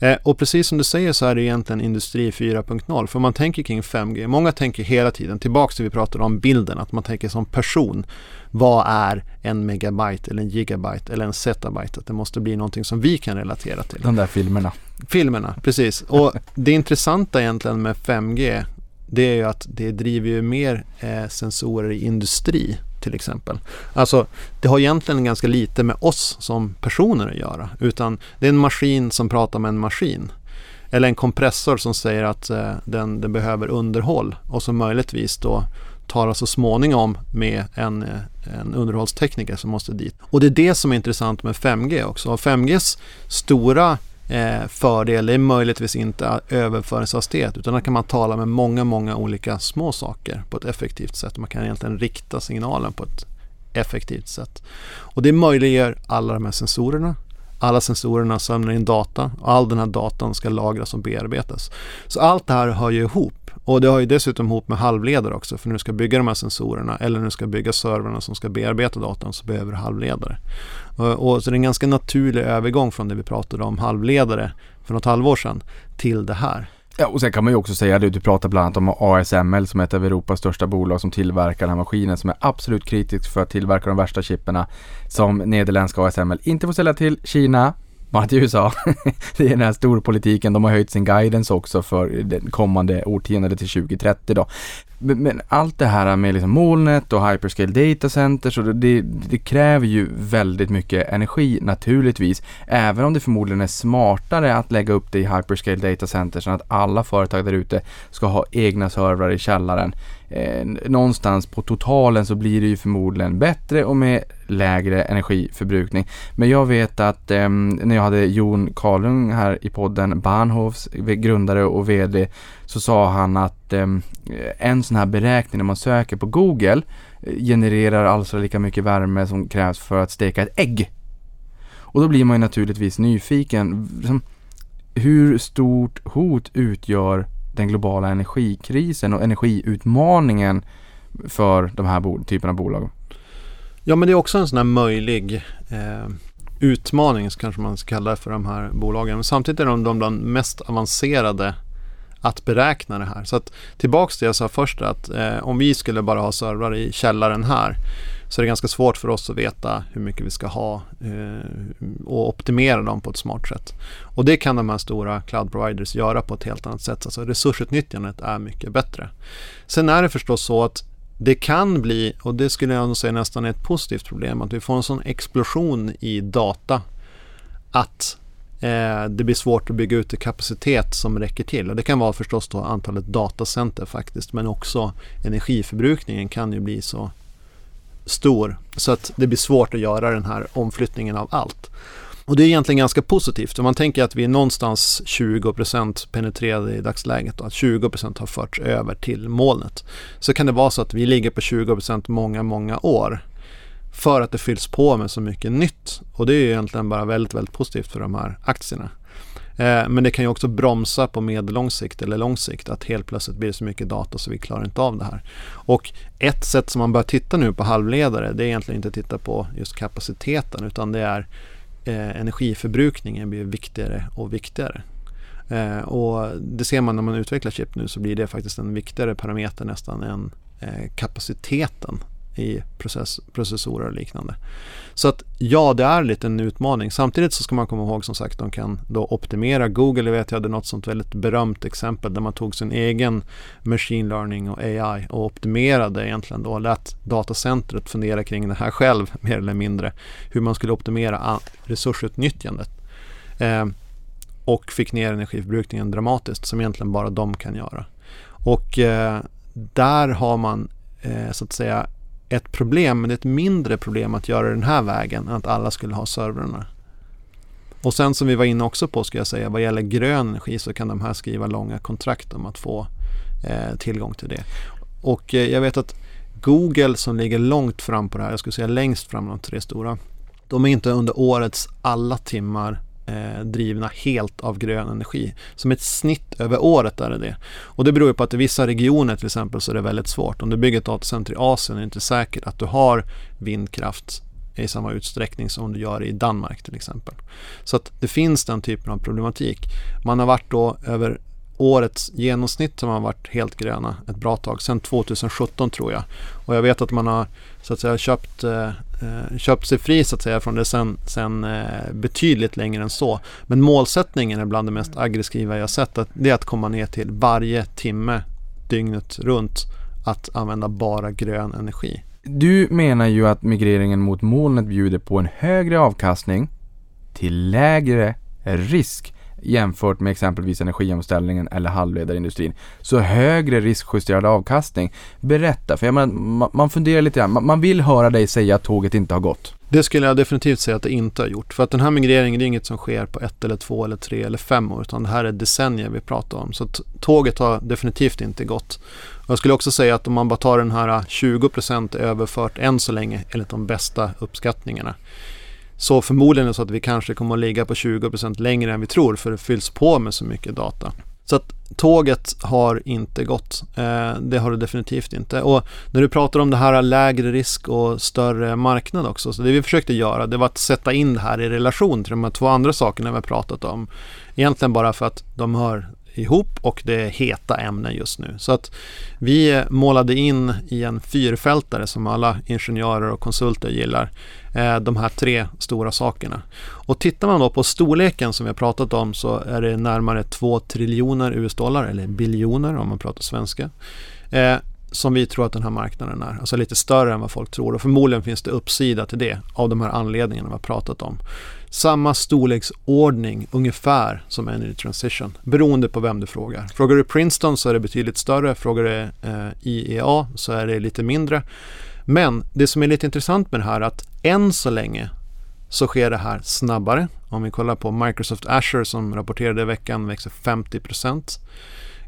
S4: Eh, och precis som du säger så är det egentligen industri 4.0 för man tänker kring 5G. Många tänker hela tiden tillbaks till vi pratade om bilden att man tänker som person. Vad är en megabyte eller en gigabyte eller en zettabyte? Att det måste bli någonting som vi kan relatera till.
S3: De där filmerna.
S4: Filmerna, precis. Och det intressanta egentligen med 5G det är ju att det driver ju mer eh, sensorer i industri till exempel. Alltså det har egentligen ganska lite med oss som personer att göra utan det är en maskin som pratar med en maskin. Eller en kompressor som säger att eh, den, den behöver underhåll och som möjligtvis då talar så småningom med en, eh, en underhållstekniker som måste dit. Och det är det som är intressant med 5G också. Och 5Gs stora eh, fördel är möjligtvis inte överföringshastighet utan där kan man tala med många, många olika små saker på ett effektivt sätt. Man kan egentligen rikta signalen på ett effektivt sätt. Och det möjliggör alla de här sensorerna. Alla sensorerna samlar in data och all den här datan ska lagras och bearbetas. Så allt det här hör ju ihop. Och det har ju dessutom ihop med halvledare också för när du ska bygga de här sensorerna eller när du ska bygga servrarna som ska bearbeta datan så behöver du halvledare. Och, och så det är en ganska naturlig övergång från det vi pratade om halvledare för något halvår sedan till det här.
S3: Ja, och sen kan man ju också säga det, du pratar bland annat om ASML som är ett av Europas största bolag som tillverkar den här maskinen som är absolut kritisk för att tillverka de värsta chipperna som nederländska ASML inte får sälja till Kina, bara till USA. det är den här storpolitiken, de har höjt sin guidance också för det kommande årtiondet till 2030 då. Men, men, allt det här med liksom molnet och hyperscale data centers och det, det, kräver ju väldigt mycket energi naturligtvis. Även om det förmodligen är smartare att lägga upp det i hyperscale data centers än att alla företag där ute ska ha egna servrar i källaren. Eh, någonstans på totalen så blir det ju förmodligen bättre och med lägre energiförbrukning. Men jag vet att eh, när jag hade Jon Karlung här i podden, Bahnhofs grundare och VD, så sa han att ehm, eh, en sån här beräkning när man söker på Google eh, genererar alltså lika mycket värme som krävs för att steka ett ägg. Och då blir man ju naturligtvis nyfiken. Liksom, hur stort hot utgör den globala energikrisen och energiutmaningen för de här typerna av bolag?
S4: Ja, men det är också en sån här möjlig eh, utmaning, kanske man ska kalla det för de här bolagen. Men samtidigt är de, de bland mest avancerade att beräkna det här. Så att tillbaks till det jag sa först att eh, om vi skulle bara ha servrar i källaren här så är det ganska svårt för oss att veta hur mycket vi ska ha eh, och optimera dem på ett smart sätt. Och det kan de här stora cloud providers göra på ett helt annat sätt. Alltså resursutnyttjandet är mycket bättre. Sen är det förstås så att det kan bli, och det skulle jag nog säga nästan är ett positivt problem, att vi får en sån explosion i data att eh, det blir svårt att bygga ut det kapacitet som räcker till. Och det kan vara förstås då antalet datacenter faktiskt, men också energiförbrukningen kan ju bli så stor så att det blir svårt att göra den här omflyttningen av allt. Och det är egentligen ganska positivt. Om man tänker att vi är någonstans 20% penetrerade i dagsläget och att 20% har förts över till molnet. Så kan det vara så att vi ligger på 20% många, många år. För att det fylls på med så mycket nytt. Och det är egentligen bara väldigt, väldigt positivt för de här aktierna. Eh, men det kan ju också bromsa på medellång sikt eller lång sikt att helt plötsligt blir det så mycket data så vi klarar inte av det här. Och ett sätt som man bör titta nu på halvledare det är egentligen inte att titta på just kapaciteten utan det är eh, energiförbrukningen blir viktigare och viktigare. Eh, och det ser man när man utvecklar chip nu så blir det faktiskt en viktigare parameter nästan än eh, kapaciteten i process, processorer och liknande. Så att ja, det är lite en utmaning. Samtidigt så ska man komma ihåg som sagt, de kan då optimera. Google, jag vet jag hade något sånt väldigt berömt exempel där man tog sin egen machine learning och AI och optimerade egentligen då, lät datacentret fundera kring det här själv mer eller mindre. Hur man skulle optimera resursutnyttjandet. Eh, och fick ner energiförbrukningen dramatiskt som egentligen bara de kan göra. Och eh, där har man eh, så att säga ett problem, men det är ett mindre problem att göra den här vägen än att alla skulle ha servrarna. Och sen som vi var inne också på ska jag säga, vad gäller grön energi så kan de här skriva långa kontrakt om att få eh, tillgång till det. Och eh, jag vet att Google som ligger långt fram på det här, jag skulle säga längst fram de tre stora, de är inte under årets alla timmar eh, drivna helt av grön energi. Som ett snitt över året är det det. Och det beror ju på att i vissa regioner till exempel så är det väldigt svårt. Om du bygger ett datacenter i Asien är det inte säkert att du har vindkraft i samma utsträckning som du gör i Danmark till exempel. Så att det finns den typen av problematik. Man har varit då över årets genomsnitt som har varit helt gröna ett bra tag, sedan 2017 tror jag. Och jag vet att man har så att säga köpt, eh, Eh, köpt sig fri så att säga från det sen, sen eh, betydligt längre än så. Men målsättningen är bland det mest aggressiva jag sett. Att det är att komma ner till varje timme dygnet runt att använda bara grön energi.
S3: Du menar ju att migreringen mot molnet bjuder på en högre avkastning till lägre risk jämfört med exempelvis energiomställningen eller halvledarindustrin. Så högre riskjusterad avkastning. Berätta, för jag menar, man funderar lite grann. Man vill höra dig säga att tåget inte har gått.
S4: Det skulle jag definitivt säga att det inte har gjort. För att den här migreringen är inget som sker på ett eller två eller tre eller fem år. Utan det här är decennier vi pratar om. Så tåget har definitivt inte gått. Och jag skulle också säga att om man bara tar den här 20% överfört än så länge enligt de bästa uppskattningarna. Så förmodligen är det så att vi kanske kommer att ligga på 20% längre än vi tror för det fylls på med så mycket data. Så att tåget har inte gått. Eh, det har det definitivt inte. Och när du pratar om det här lägre risk och större marknad också. Så det vi försökte göra det var att sätta in det här i relation till de här två andra sakerna vi har pratat om. Egentligen bara för att de hör ihop och det är heta ämnen just nu. Så att vi målade in i en fyrfältare som alla ingenjörer och konsulter gillar eh, de här tre stora sakerna. Och tittar man då på storleken som vi har pratat om så är det närmare 2 triljoner US-dollar eller biljoner om man pratar svenska. Eh, som vi tror att den här marknaden är. Alltså lite större än vad folk tror och förmodligen finns det uppsida till det av de här anledningarna vi har pratat om. Samma storleksordning ungefär som Energy Transition beroende på vem du frågar. Frågar du Princeton så är det betydligt större. Frågar du eh, IEA så är det lite mindre. Men det som är lite intressant med det här är att än så länge så sker det här snabbare. Om vi kollar på Microsoft Azure som rapporterade i veckan växer 50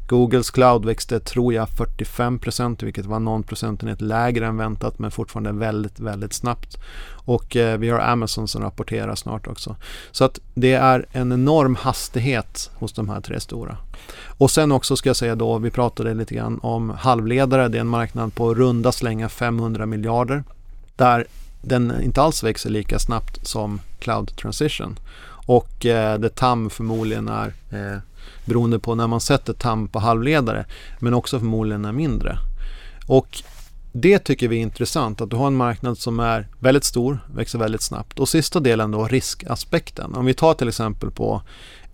S4: Googles cloud växte, tror jag, 45 procent, vilket var någon procentenhet lägre än väntat, men fortfarande väldigt, väldigt snabbt. Och eh, vi har Amazon som rapporterar snart också. Så att det är en enorm hastighet hos de här tre stora. Och sen också ska jag säga då, vi pratade lite grann om halvledare. Det är en marknad på runda slänga 500 miljarder. Där den inte alls växer lika snabbt som cloud transition. Och eh, det TAM förmodligen är eh, beroende på när man sätter tamp på halvledare men också förmodligen är mindre. Och det tycker vi är intressant, att du har en marknad som är väldigt stor, växer väldigt snabbt. Och sista delen då, riskaspekten. Om vi tar till exempel på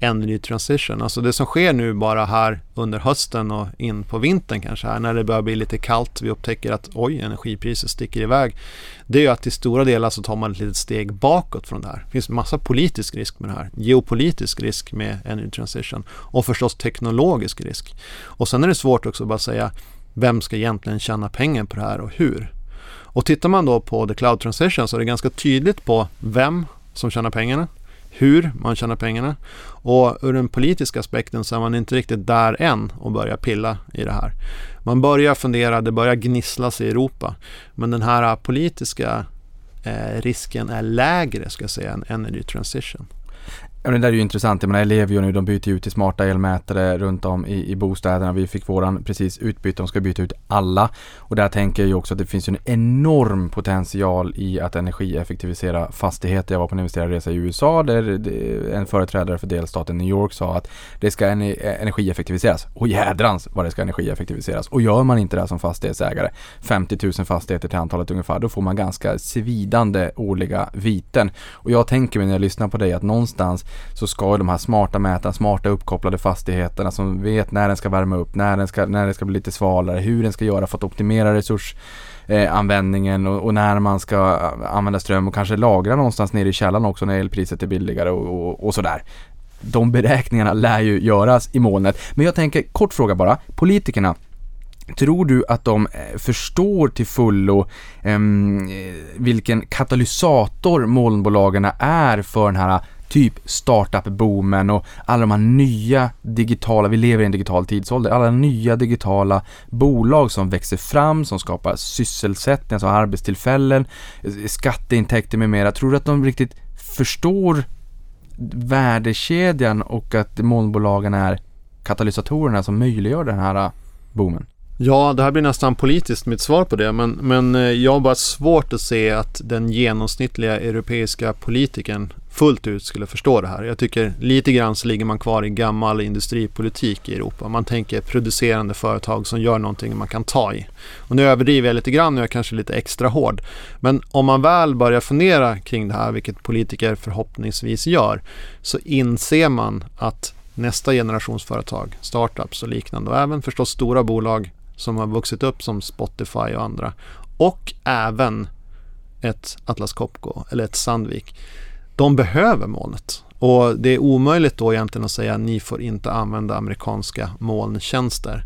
S4: en ny Transition, alltså det som sker nu bara här under hösten och in på vintern kanske här när det börjar bli lite kallt, vi upptäcker att oj, energipriset sticker iväg. Det är ju att till stora delar så tar man ett litet steg bakåt från det här. Det finns massa politisk risk med det här, geopolitisk risk med Energy Transition och förstås teknologisk risk. Och sen är det svårt också att bara säga vem ska egentligen tjäna pengar på det här och hur? Och tittar man då på The Cloud Transition så är det ganska tydligt på vem som tjänar pengarna, hur man tjänar pengarna och ur den politiska aspekten så är man inte riktigt där än och börjar pilla i det här. Man börjar fundera, det börjar gnisslas i Europa men den här politiska eh, risken är lägre ska jag säga än Energy Transition.
S3: Ja, det där är ju intressant. Jag menar, Ellevio nu, de byter ut till smarta elmätare runt om i, i bostäderna. Vi fick våran precis utbytt. de ska byta ut alla. Och där tänker jag ju också att det finns en enorm potential i att energieffektivisera fastigheter. Jag var på en investerarresa i USA där en företrädare för delstaten New York sa att det ska energieffektiviseras. Och jädrans vad det ska energieffektiviseras. Och gör man inte det som fastighetsägare, 50 000 fastigheter till antalet ungefär, då får man ganska svidande årliga viten. Och jag tänker mig när jag lyssnar på dig att någonstans så ska de här smarta mätarna, smarta uppkopplade fastigheterna som vet när den ska värma upp, när den ska, när den ska bli lite svalare, hur den ska göra för att optimera resurs eh, användningen och, och, när man ska använda ström och kanske lagra någonstans nere i källaren också när elpriset är billigare och, och, och sådär. De beräkningarna lär ju göras i molnet. Men jag tänker, kort fråga bara, politikerna Tror du att de eh, förstår till fullo eh, vilken katalysator molnbolagen är för den här typ startup-boomen och alla de här nya digitala, vi lever i en digital tidsålder, alla nya digitala bolag som växer fram, som skapar sysselsättning, alltså arbetstillfällen, skatteintäkter med mera. Tror du att de riktigt förstår värdekedjan och att molnbolagen är katalysatorerna som möjliggör den här äh, boomen?
S4: Ja, det här blir nästan politiskt mitt svar på det, men, men eh, jag har bara svårt att se att den genomsnittliga europeiska politikern fullt ut skulle förstå det här. Jag tycker lite grann så ligger man kvar i gammal industripolitik i Europa. Man tänker producerande företag som gör någonting man kan ta i. Och nu överdriver jag lite grann och jag är kanske lite extra hård. Men om man väl börjar fundera kring det här, vilket politiker förhoppningsvis gör, så inser man att nästa generations företag, startups och liknande och även förstås stora bolag som har vuxit upp som Spotify och andra och även ett Atlas Copco eller ett Sandvik. De behöver molnet och det är omöjligt då egentligen att säga ni får inte använda amerikanska molntjänster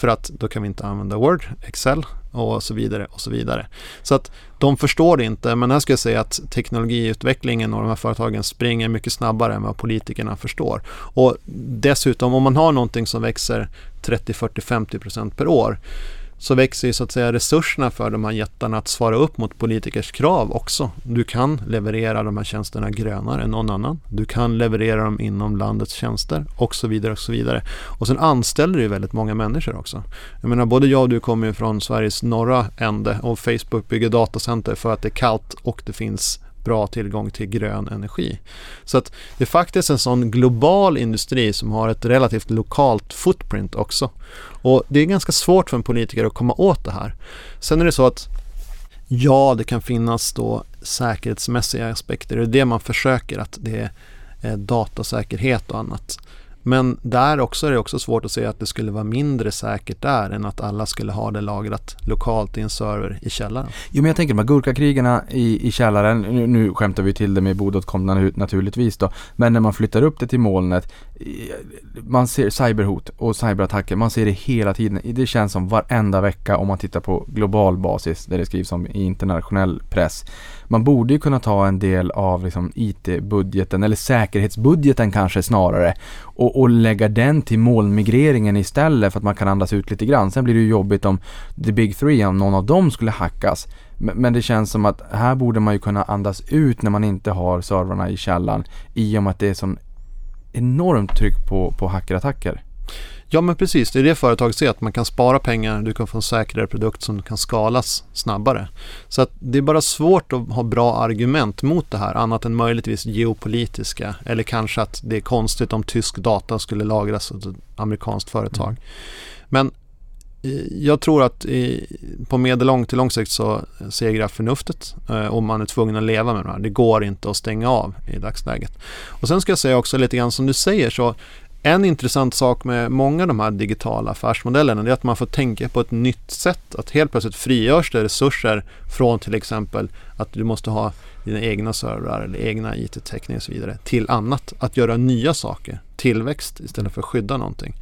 S4: för att då kan vi inte använda Word, Excel och så vidare och så vidare. Så att de förstår det inte, men här ska jag säga att teknologiutvecklingen och de här företagen springer mycket snabbare än vad politikerna förstår. Och dessutom om man har någonting som växer 30, 40, 50 procent per år så växer ju så att säga resurserna för de här jättarna att svara upp mot politikers krav också. Du kan leverera de här tjänsterna grönare än någon annan. Du kan leverera dem inom landets tjänster och så vidare och så vidare. Och sen anställer du väldigt många människor också. Jag menar både jag och du kommer ju från Sveriges norra ände och Facebook bygger datacenter för att det är kallt och det finns bra tillgång till grön energi. Så att det är faktiskt en sån global industri som har ett relativt lokalt footprint också. Och det är ganska svårt för en politiker att komma åt det här. Sen är det så att ja, det kan finnas då säkerhetsmässiga aspekter. Det är det man försöker att det är eh, datasäkerhet och annat. Men där också är det också svårt att se att det skulle vara mindre säkert där än att alla skulle ha det lagrat lokalt i en server i källaren.
S3: Jo men jag tänker de här gurkakrigarna i, i källaren, nu, nu skämtar vi till det med bo.com naturligtvis då, men när man flyttar upp det till molnet, man ser cyberhot och cyberattacker, man ser det hela tiden. Det känns som varenda vecka om man tittar på global basis, där det skrivs om i internationell press man borde ju kunna ta en del av liksom IT-budgeten, eller säkerhetsbudgeten kanske snarare, och, och lägga den till molnmigreringen istället för att man kan andas ut lite grann. Sen blir det ju jobbigt om the big three, om någon av dem skulle hackas. Men, det känns som att här borde man ju kunna andas ut när man inte har servrarna i källan i och med att det är sån enormt tryck på, på hackerattacker.
S4: Ja men precis, det är det företag ser att man kan spara pengar, du kan få en säkrare produkt som kan skalas snabbare. Så att det är bara svårt att ha bra argument mot det här annat än möjligtvis geopolitiska eller kanske att det är konstigt om tysk data skulle lagras av ett amerikanskt företag. Mm. Men eh, jag tror att i, på medellång till lång sikt så segrar förnuftet eh, och man är tvungen att leva med det här. Det går inte att stänga av i dagsläget. Och sen ska jag säga också lite grann som du säger så en intressant sak med många av de här digitala affärsmodellerna är att man får tänka på ett nytt sätt. Att helt plötsligt frigörs det resurser från till exempel att du måste ha dina egna servrar eller egna IT-täckning och så vidare till annat. Att göra nya saker, tillväxt istället för att skydda någonting.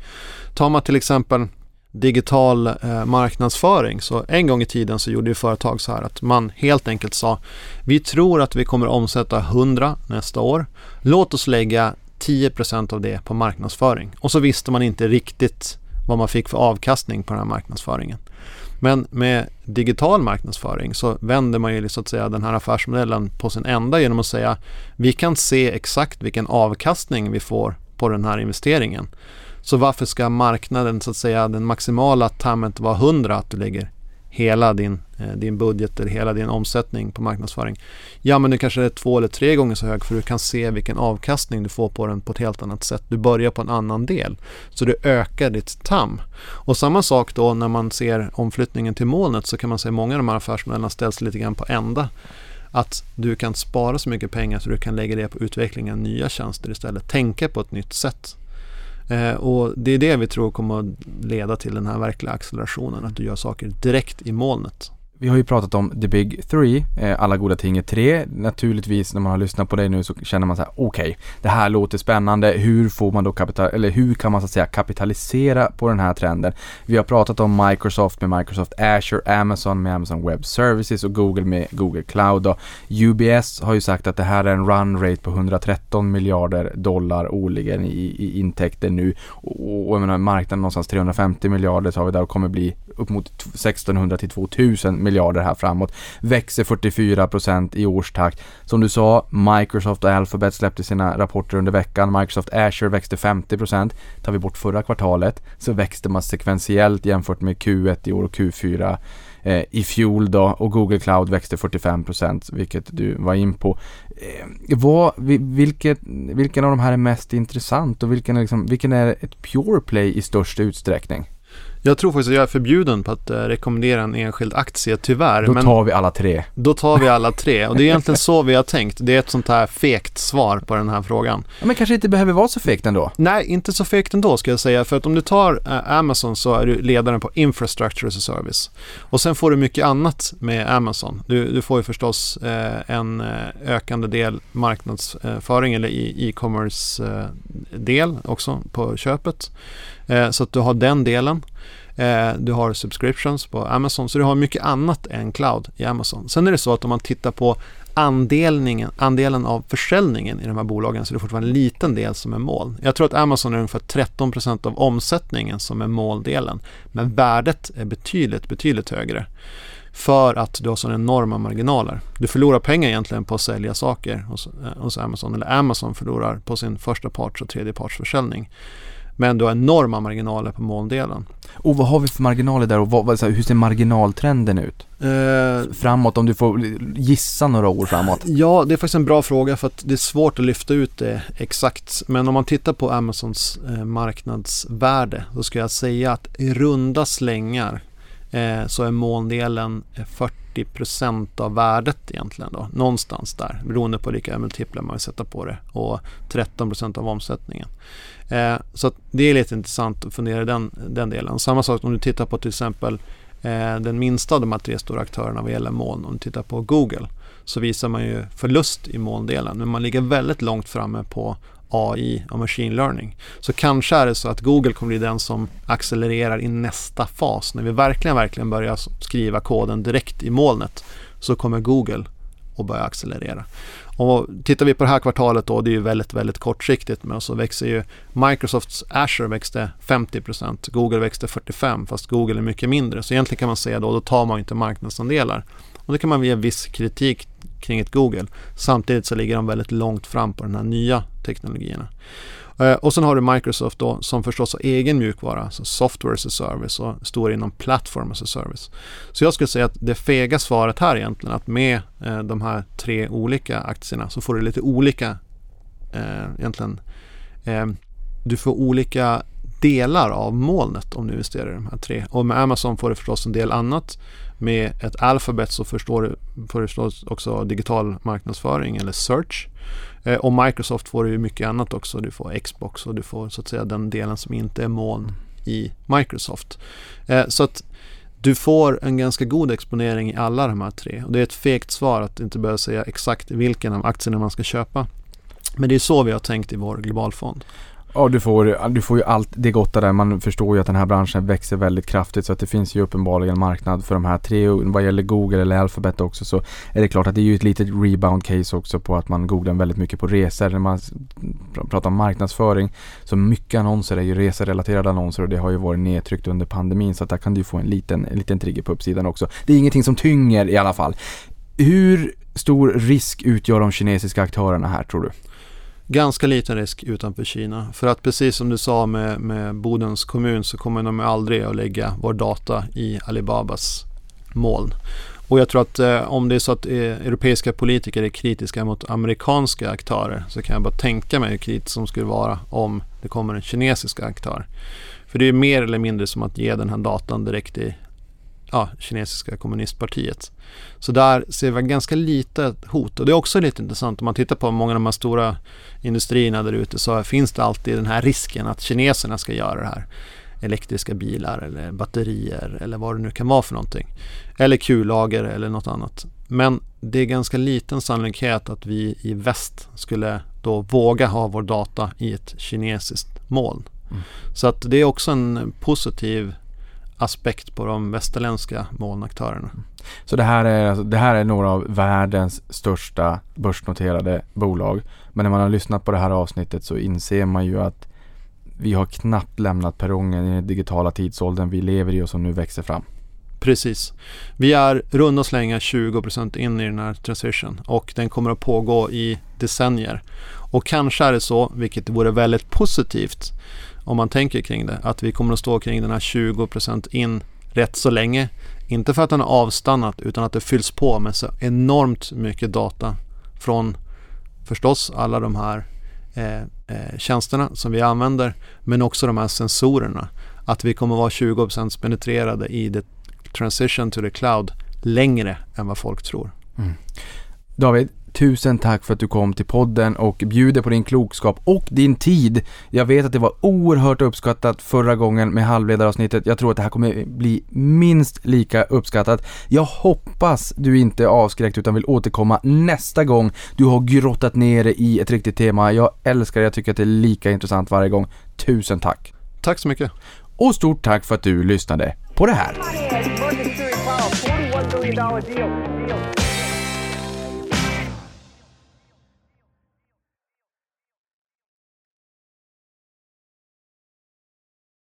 S4: Tar man till exempel digital eh, marknadsföring. Så en gång i tiden så gjorde ju företag så här att man helt enkelt sa vi tror att vi kommer omsätta 100 nästa år. Låt oss lägga 10% av det på marknadsföring. Och så visste man inte riktigt vad man fick för avkastning på den här marknadsföringen. Men med digital marknadsföring så vänder man ju så att säga den här affärsmodellen på sin ända genom att säga vi kan se exakt vilken avkastning vi får på den här investeringen. Så varför ska marknaden, så att säga, den maximala tammet vara 100 att du lägger hela din, eh, din budget eller hela din omsättning på marknadsföring. Ja, men nu kanske är två eller tre gånger så hög för du kan se vilken avkastning du får på den på ett helt annat sätt. Du börjar på en annan del. Så du ökar ditt TAM. Och samma sak då när man ser omflyttningen till molnet så kan man se att många av de här affärsmodellerna ställs lite grann på ända att du kan spara så mycket pengar så du kan lägga det på utvecklingen, av nya tjänster istället. Tänka på ett nytt sätt. Eh, och det är det vi tror kommer att leda till den här verkliga accelerationen, att du gör saker direkt i molnet.
S3: Vi har ju pratat om the big three, eh, alla goda ting är tre. Naturligtvis när man har lyssnat på dig nu så känner man så här, okej, okay, det här låter spännande. Hur får man då kapital, eller hur kan man så att säga kapitalisera på den här trenden? Vi har pratat om Microsoft med Microsoft Azure, Amazon med Amazon Web Services och Google med Google Cloud. Och UBS har ju sagt att det här är en run rate på 113 miljarder dollar årligen i, i intäkter nu. Och, och jag menar, marknaden någonstans 350 miljarder tar vi där och kommer bli upp mot 1600 till 2000 miljarder här framåt. Växer 44 procent i årstakt. Som du sa, Microsoft och Alphabet släppte sina rapporter under veckan. Microsoft Azure växte 50 procent. Tar vi bort förra kvartalet så växte man sekventiellt jämfört med Q1 i år och Q4 eh, i fjol då och Google Cloud växte 45 procent, vilket du var in på. Eh, vad, vilket, vilken av de här är mest intressant och vilken är, liksom, vilken är ett pure play i störst utsträckning?
S4: Jag tror faktiskt att jag är förbjuden på att uh, rekommendera en enskild aktie, tyvärr.
S3: Då tar vi alla tre.
S4: Då tar vi alla tre. Och det är egentligen så vi har tänkt. Det är ett sånt här fegt svar på den här frågan.
S3: Ja, men kanske inte behöver vara så fegt ändå?
S4: Nej, inte så fegt ändå ska jag säga. För att om du tar uh, Amazon så är du ledaren på Infrastructure as a Service. Och sen får du mycket annat med Amazon. Du, du får ju förstås uh, en ökande del marknadsföring eller e-commerce-del också på köpet. Eh, så att du har den delen. Eh, du har subscriptions på Amazon, så du har mycket annat än cloud i Amazon. Sen är det så att om man tittar på andelningen, andelen av försäljningen i de här bolagen så är det fortfarande en liten del som är moln. Jag tror att Amazon är ungefär 13% av omsättningen som är måldelen. Men värdet är betydligt, betydligt högre. För att du har sådana enorma marginaler. Du förlorar pengar egentligen på att sälja saker hos, eh, hos Amazon. Eller Amazon förlorar på sin första parts och tredje parts försäljning. Men du har enorma marginaler på molndelen.
S3: Och vad har vi för marginaler där och vad, hur ser marginaltrenden ut? Eh, framåt, om du får gissa några år framåt?
S4: Ja, det är faktiskt en bra fråga för att det är svårt att lyfta ut det exakt. Men om man tittar på Amazons eh, marknadsvärde så ska jag säga att i runda slängar eh, så är molndelen 40% av värdet egentligen då. Någonstans där, beroende på vilka multiplar man vill sätta på det. Och 13% av omsättningen. Eh, så det är lite intressant att fundera i den, den delen. Samma sak om du tittar på till exempel eh, den minsta av de här tre stora aktörerna vad gäller moln. Om du tittar på Google så visar man ju förlust i molndelen. Men man ligger väldigt långt framme på AI och machine learning. Så kanske är det så att Google kommer bli den som accelererar i nästa fas. När vi verkligen, verkligen börjar skriva koden direkt i molnet så kommer Google att börja accelerera. Och tittar vi på det här kvartalet då, det är ju väldigt, väldigt kortsiktigt, men så växer ju Microsofts Azure växte 50%, Google växte 45% fast Google är mycket mindre. Så egentligen kan man säga då, då tar man inte marknadsandelar. Och det kan man ge viss kritik kring ett Google. Samtidigt så ligger de väldigt långt fram på de här nya teknologierna. Eh, och sen har du Microsoft då som förstås har egen mjukvara, alltså software as a service och står inom platform as a service. Så jag skulle säga att det fega svaret här egentligen att med eh, de här tre olika aktierna så får du lite olika eh, egentligen eh, du får olika delar av molnet om du investerar i de här tre. Och med Amazon får du förstås en del annat. Med ett Alphabet så förstår du, får du förstås också digital marknadsföring eller search. Eh, och Microsoft får du mycket annat också. Du får Xbox och du får så att säga den delen som inte är moln i Microsoft. Eh, så att du får en ganska god exponering i alla de här tre. Och det är ett fegt svar att inte behöva säga exakt vilken av aktierna man ska köpa. Men det är så vi har tänkt i vår globalfond.
S3: Ja, du får, du får ju allt det gotta där. Man förstår ju att den här branschen växer väldigt kraftigt så att det finns ju uppenbarligen marknad för de här tre. Vad gäller Google eller Alphabet också så är det klart att det är ju ett litet rebound case också på att man googlar väldigt mycket på resor. När man pratar om marknadsföring så mycket annonser är ju reserelaterade annonser och det har ju varit nedtryckt under pandemin så att där kan du få en liten, en liten trigger på uppsidan också. Det är ingenting som tynger i alla fall. Hur stor risk utgör de kinesiska aktörerna här tror du?
S4: Ganska liten risk utanför Kina. För att precis som du sa med, med Bodens kommun så kommer de aldrig att lägga vår data i Alibabas moln. Och jag tror att eh, om det är så att eh, europeiska politiker är kritiska mot amerikanska aktörer så kan jag bara tänka mig hur kritiskt som skulle vara om det kommer en kinesisk aktör. För det är mer eller mindre som att ge den här datan direkt i ja, kinesiska kommunistpartiet. Så där ser vi ganska lite hot och det är också lite intressant om man tittar på många av de här stora industrierna där ute så finns det alltid den här risken att kineserna ska göra det här. Elektriska bilar eller batterier eller vad det nu kan vara för någonting. Eller kullager eller något annat. Men det är ganska liten sannolikhet att vi i väst skulle då våga ha vår data i ett kinesiskt moln. Mm. Så att det är också en positiv aspekt på de västerländska molnaktörerna.
S3: Så det här, är, alltså, det här är några av världens största börsnoterade bolag. Men när man har lyssnat på det här avsnittet så inser man ju att vi har knappt lämnat perrongen i den digitala tidsåldern vi lever i och som nu växer fram.
S4: Precis. Vi är runda slänga 20% in i den här transition och den kommer att pågå i decennier. Och kanske är det så, vilket vore väldigt positivt, om man tänker kring det, att vi kommer att stå kring den här 20% in rätt så länge. Inte för att den har avstannat utan att det fylls på med så enormt mycket data från förstås alla de här eh, eh, tjänsterna som vi använder men också de här sensorerna. Att vi kommer att vara 20% penetrerade i the transition to the cloud längre än vad folk tror. Mm.
S3: David, Tusen tack för att du kom till podden och bjuder på din klokskap och din tid. Jag vet att det var oerhört uppskattat förra gången med halvledaravsnittet. Jag tror att det här kommer bli minst lika uppskattat. Jag hoppas du inte är avskräckt utan vill återkomma nästa gång du har grottat ner dig i ett riktigt tema. Jag älskar det, jag tycker att det är lika intressant varje gång. Tusen tack!
S4: Tack så mycket!
S3: Och stort tack för att du lyssnade på det här.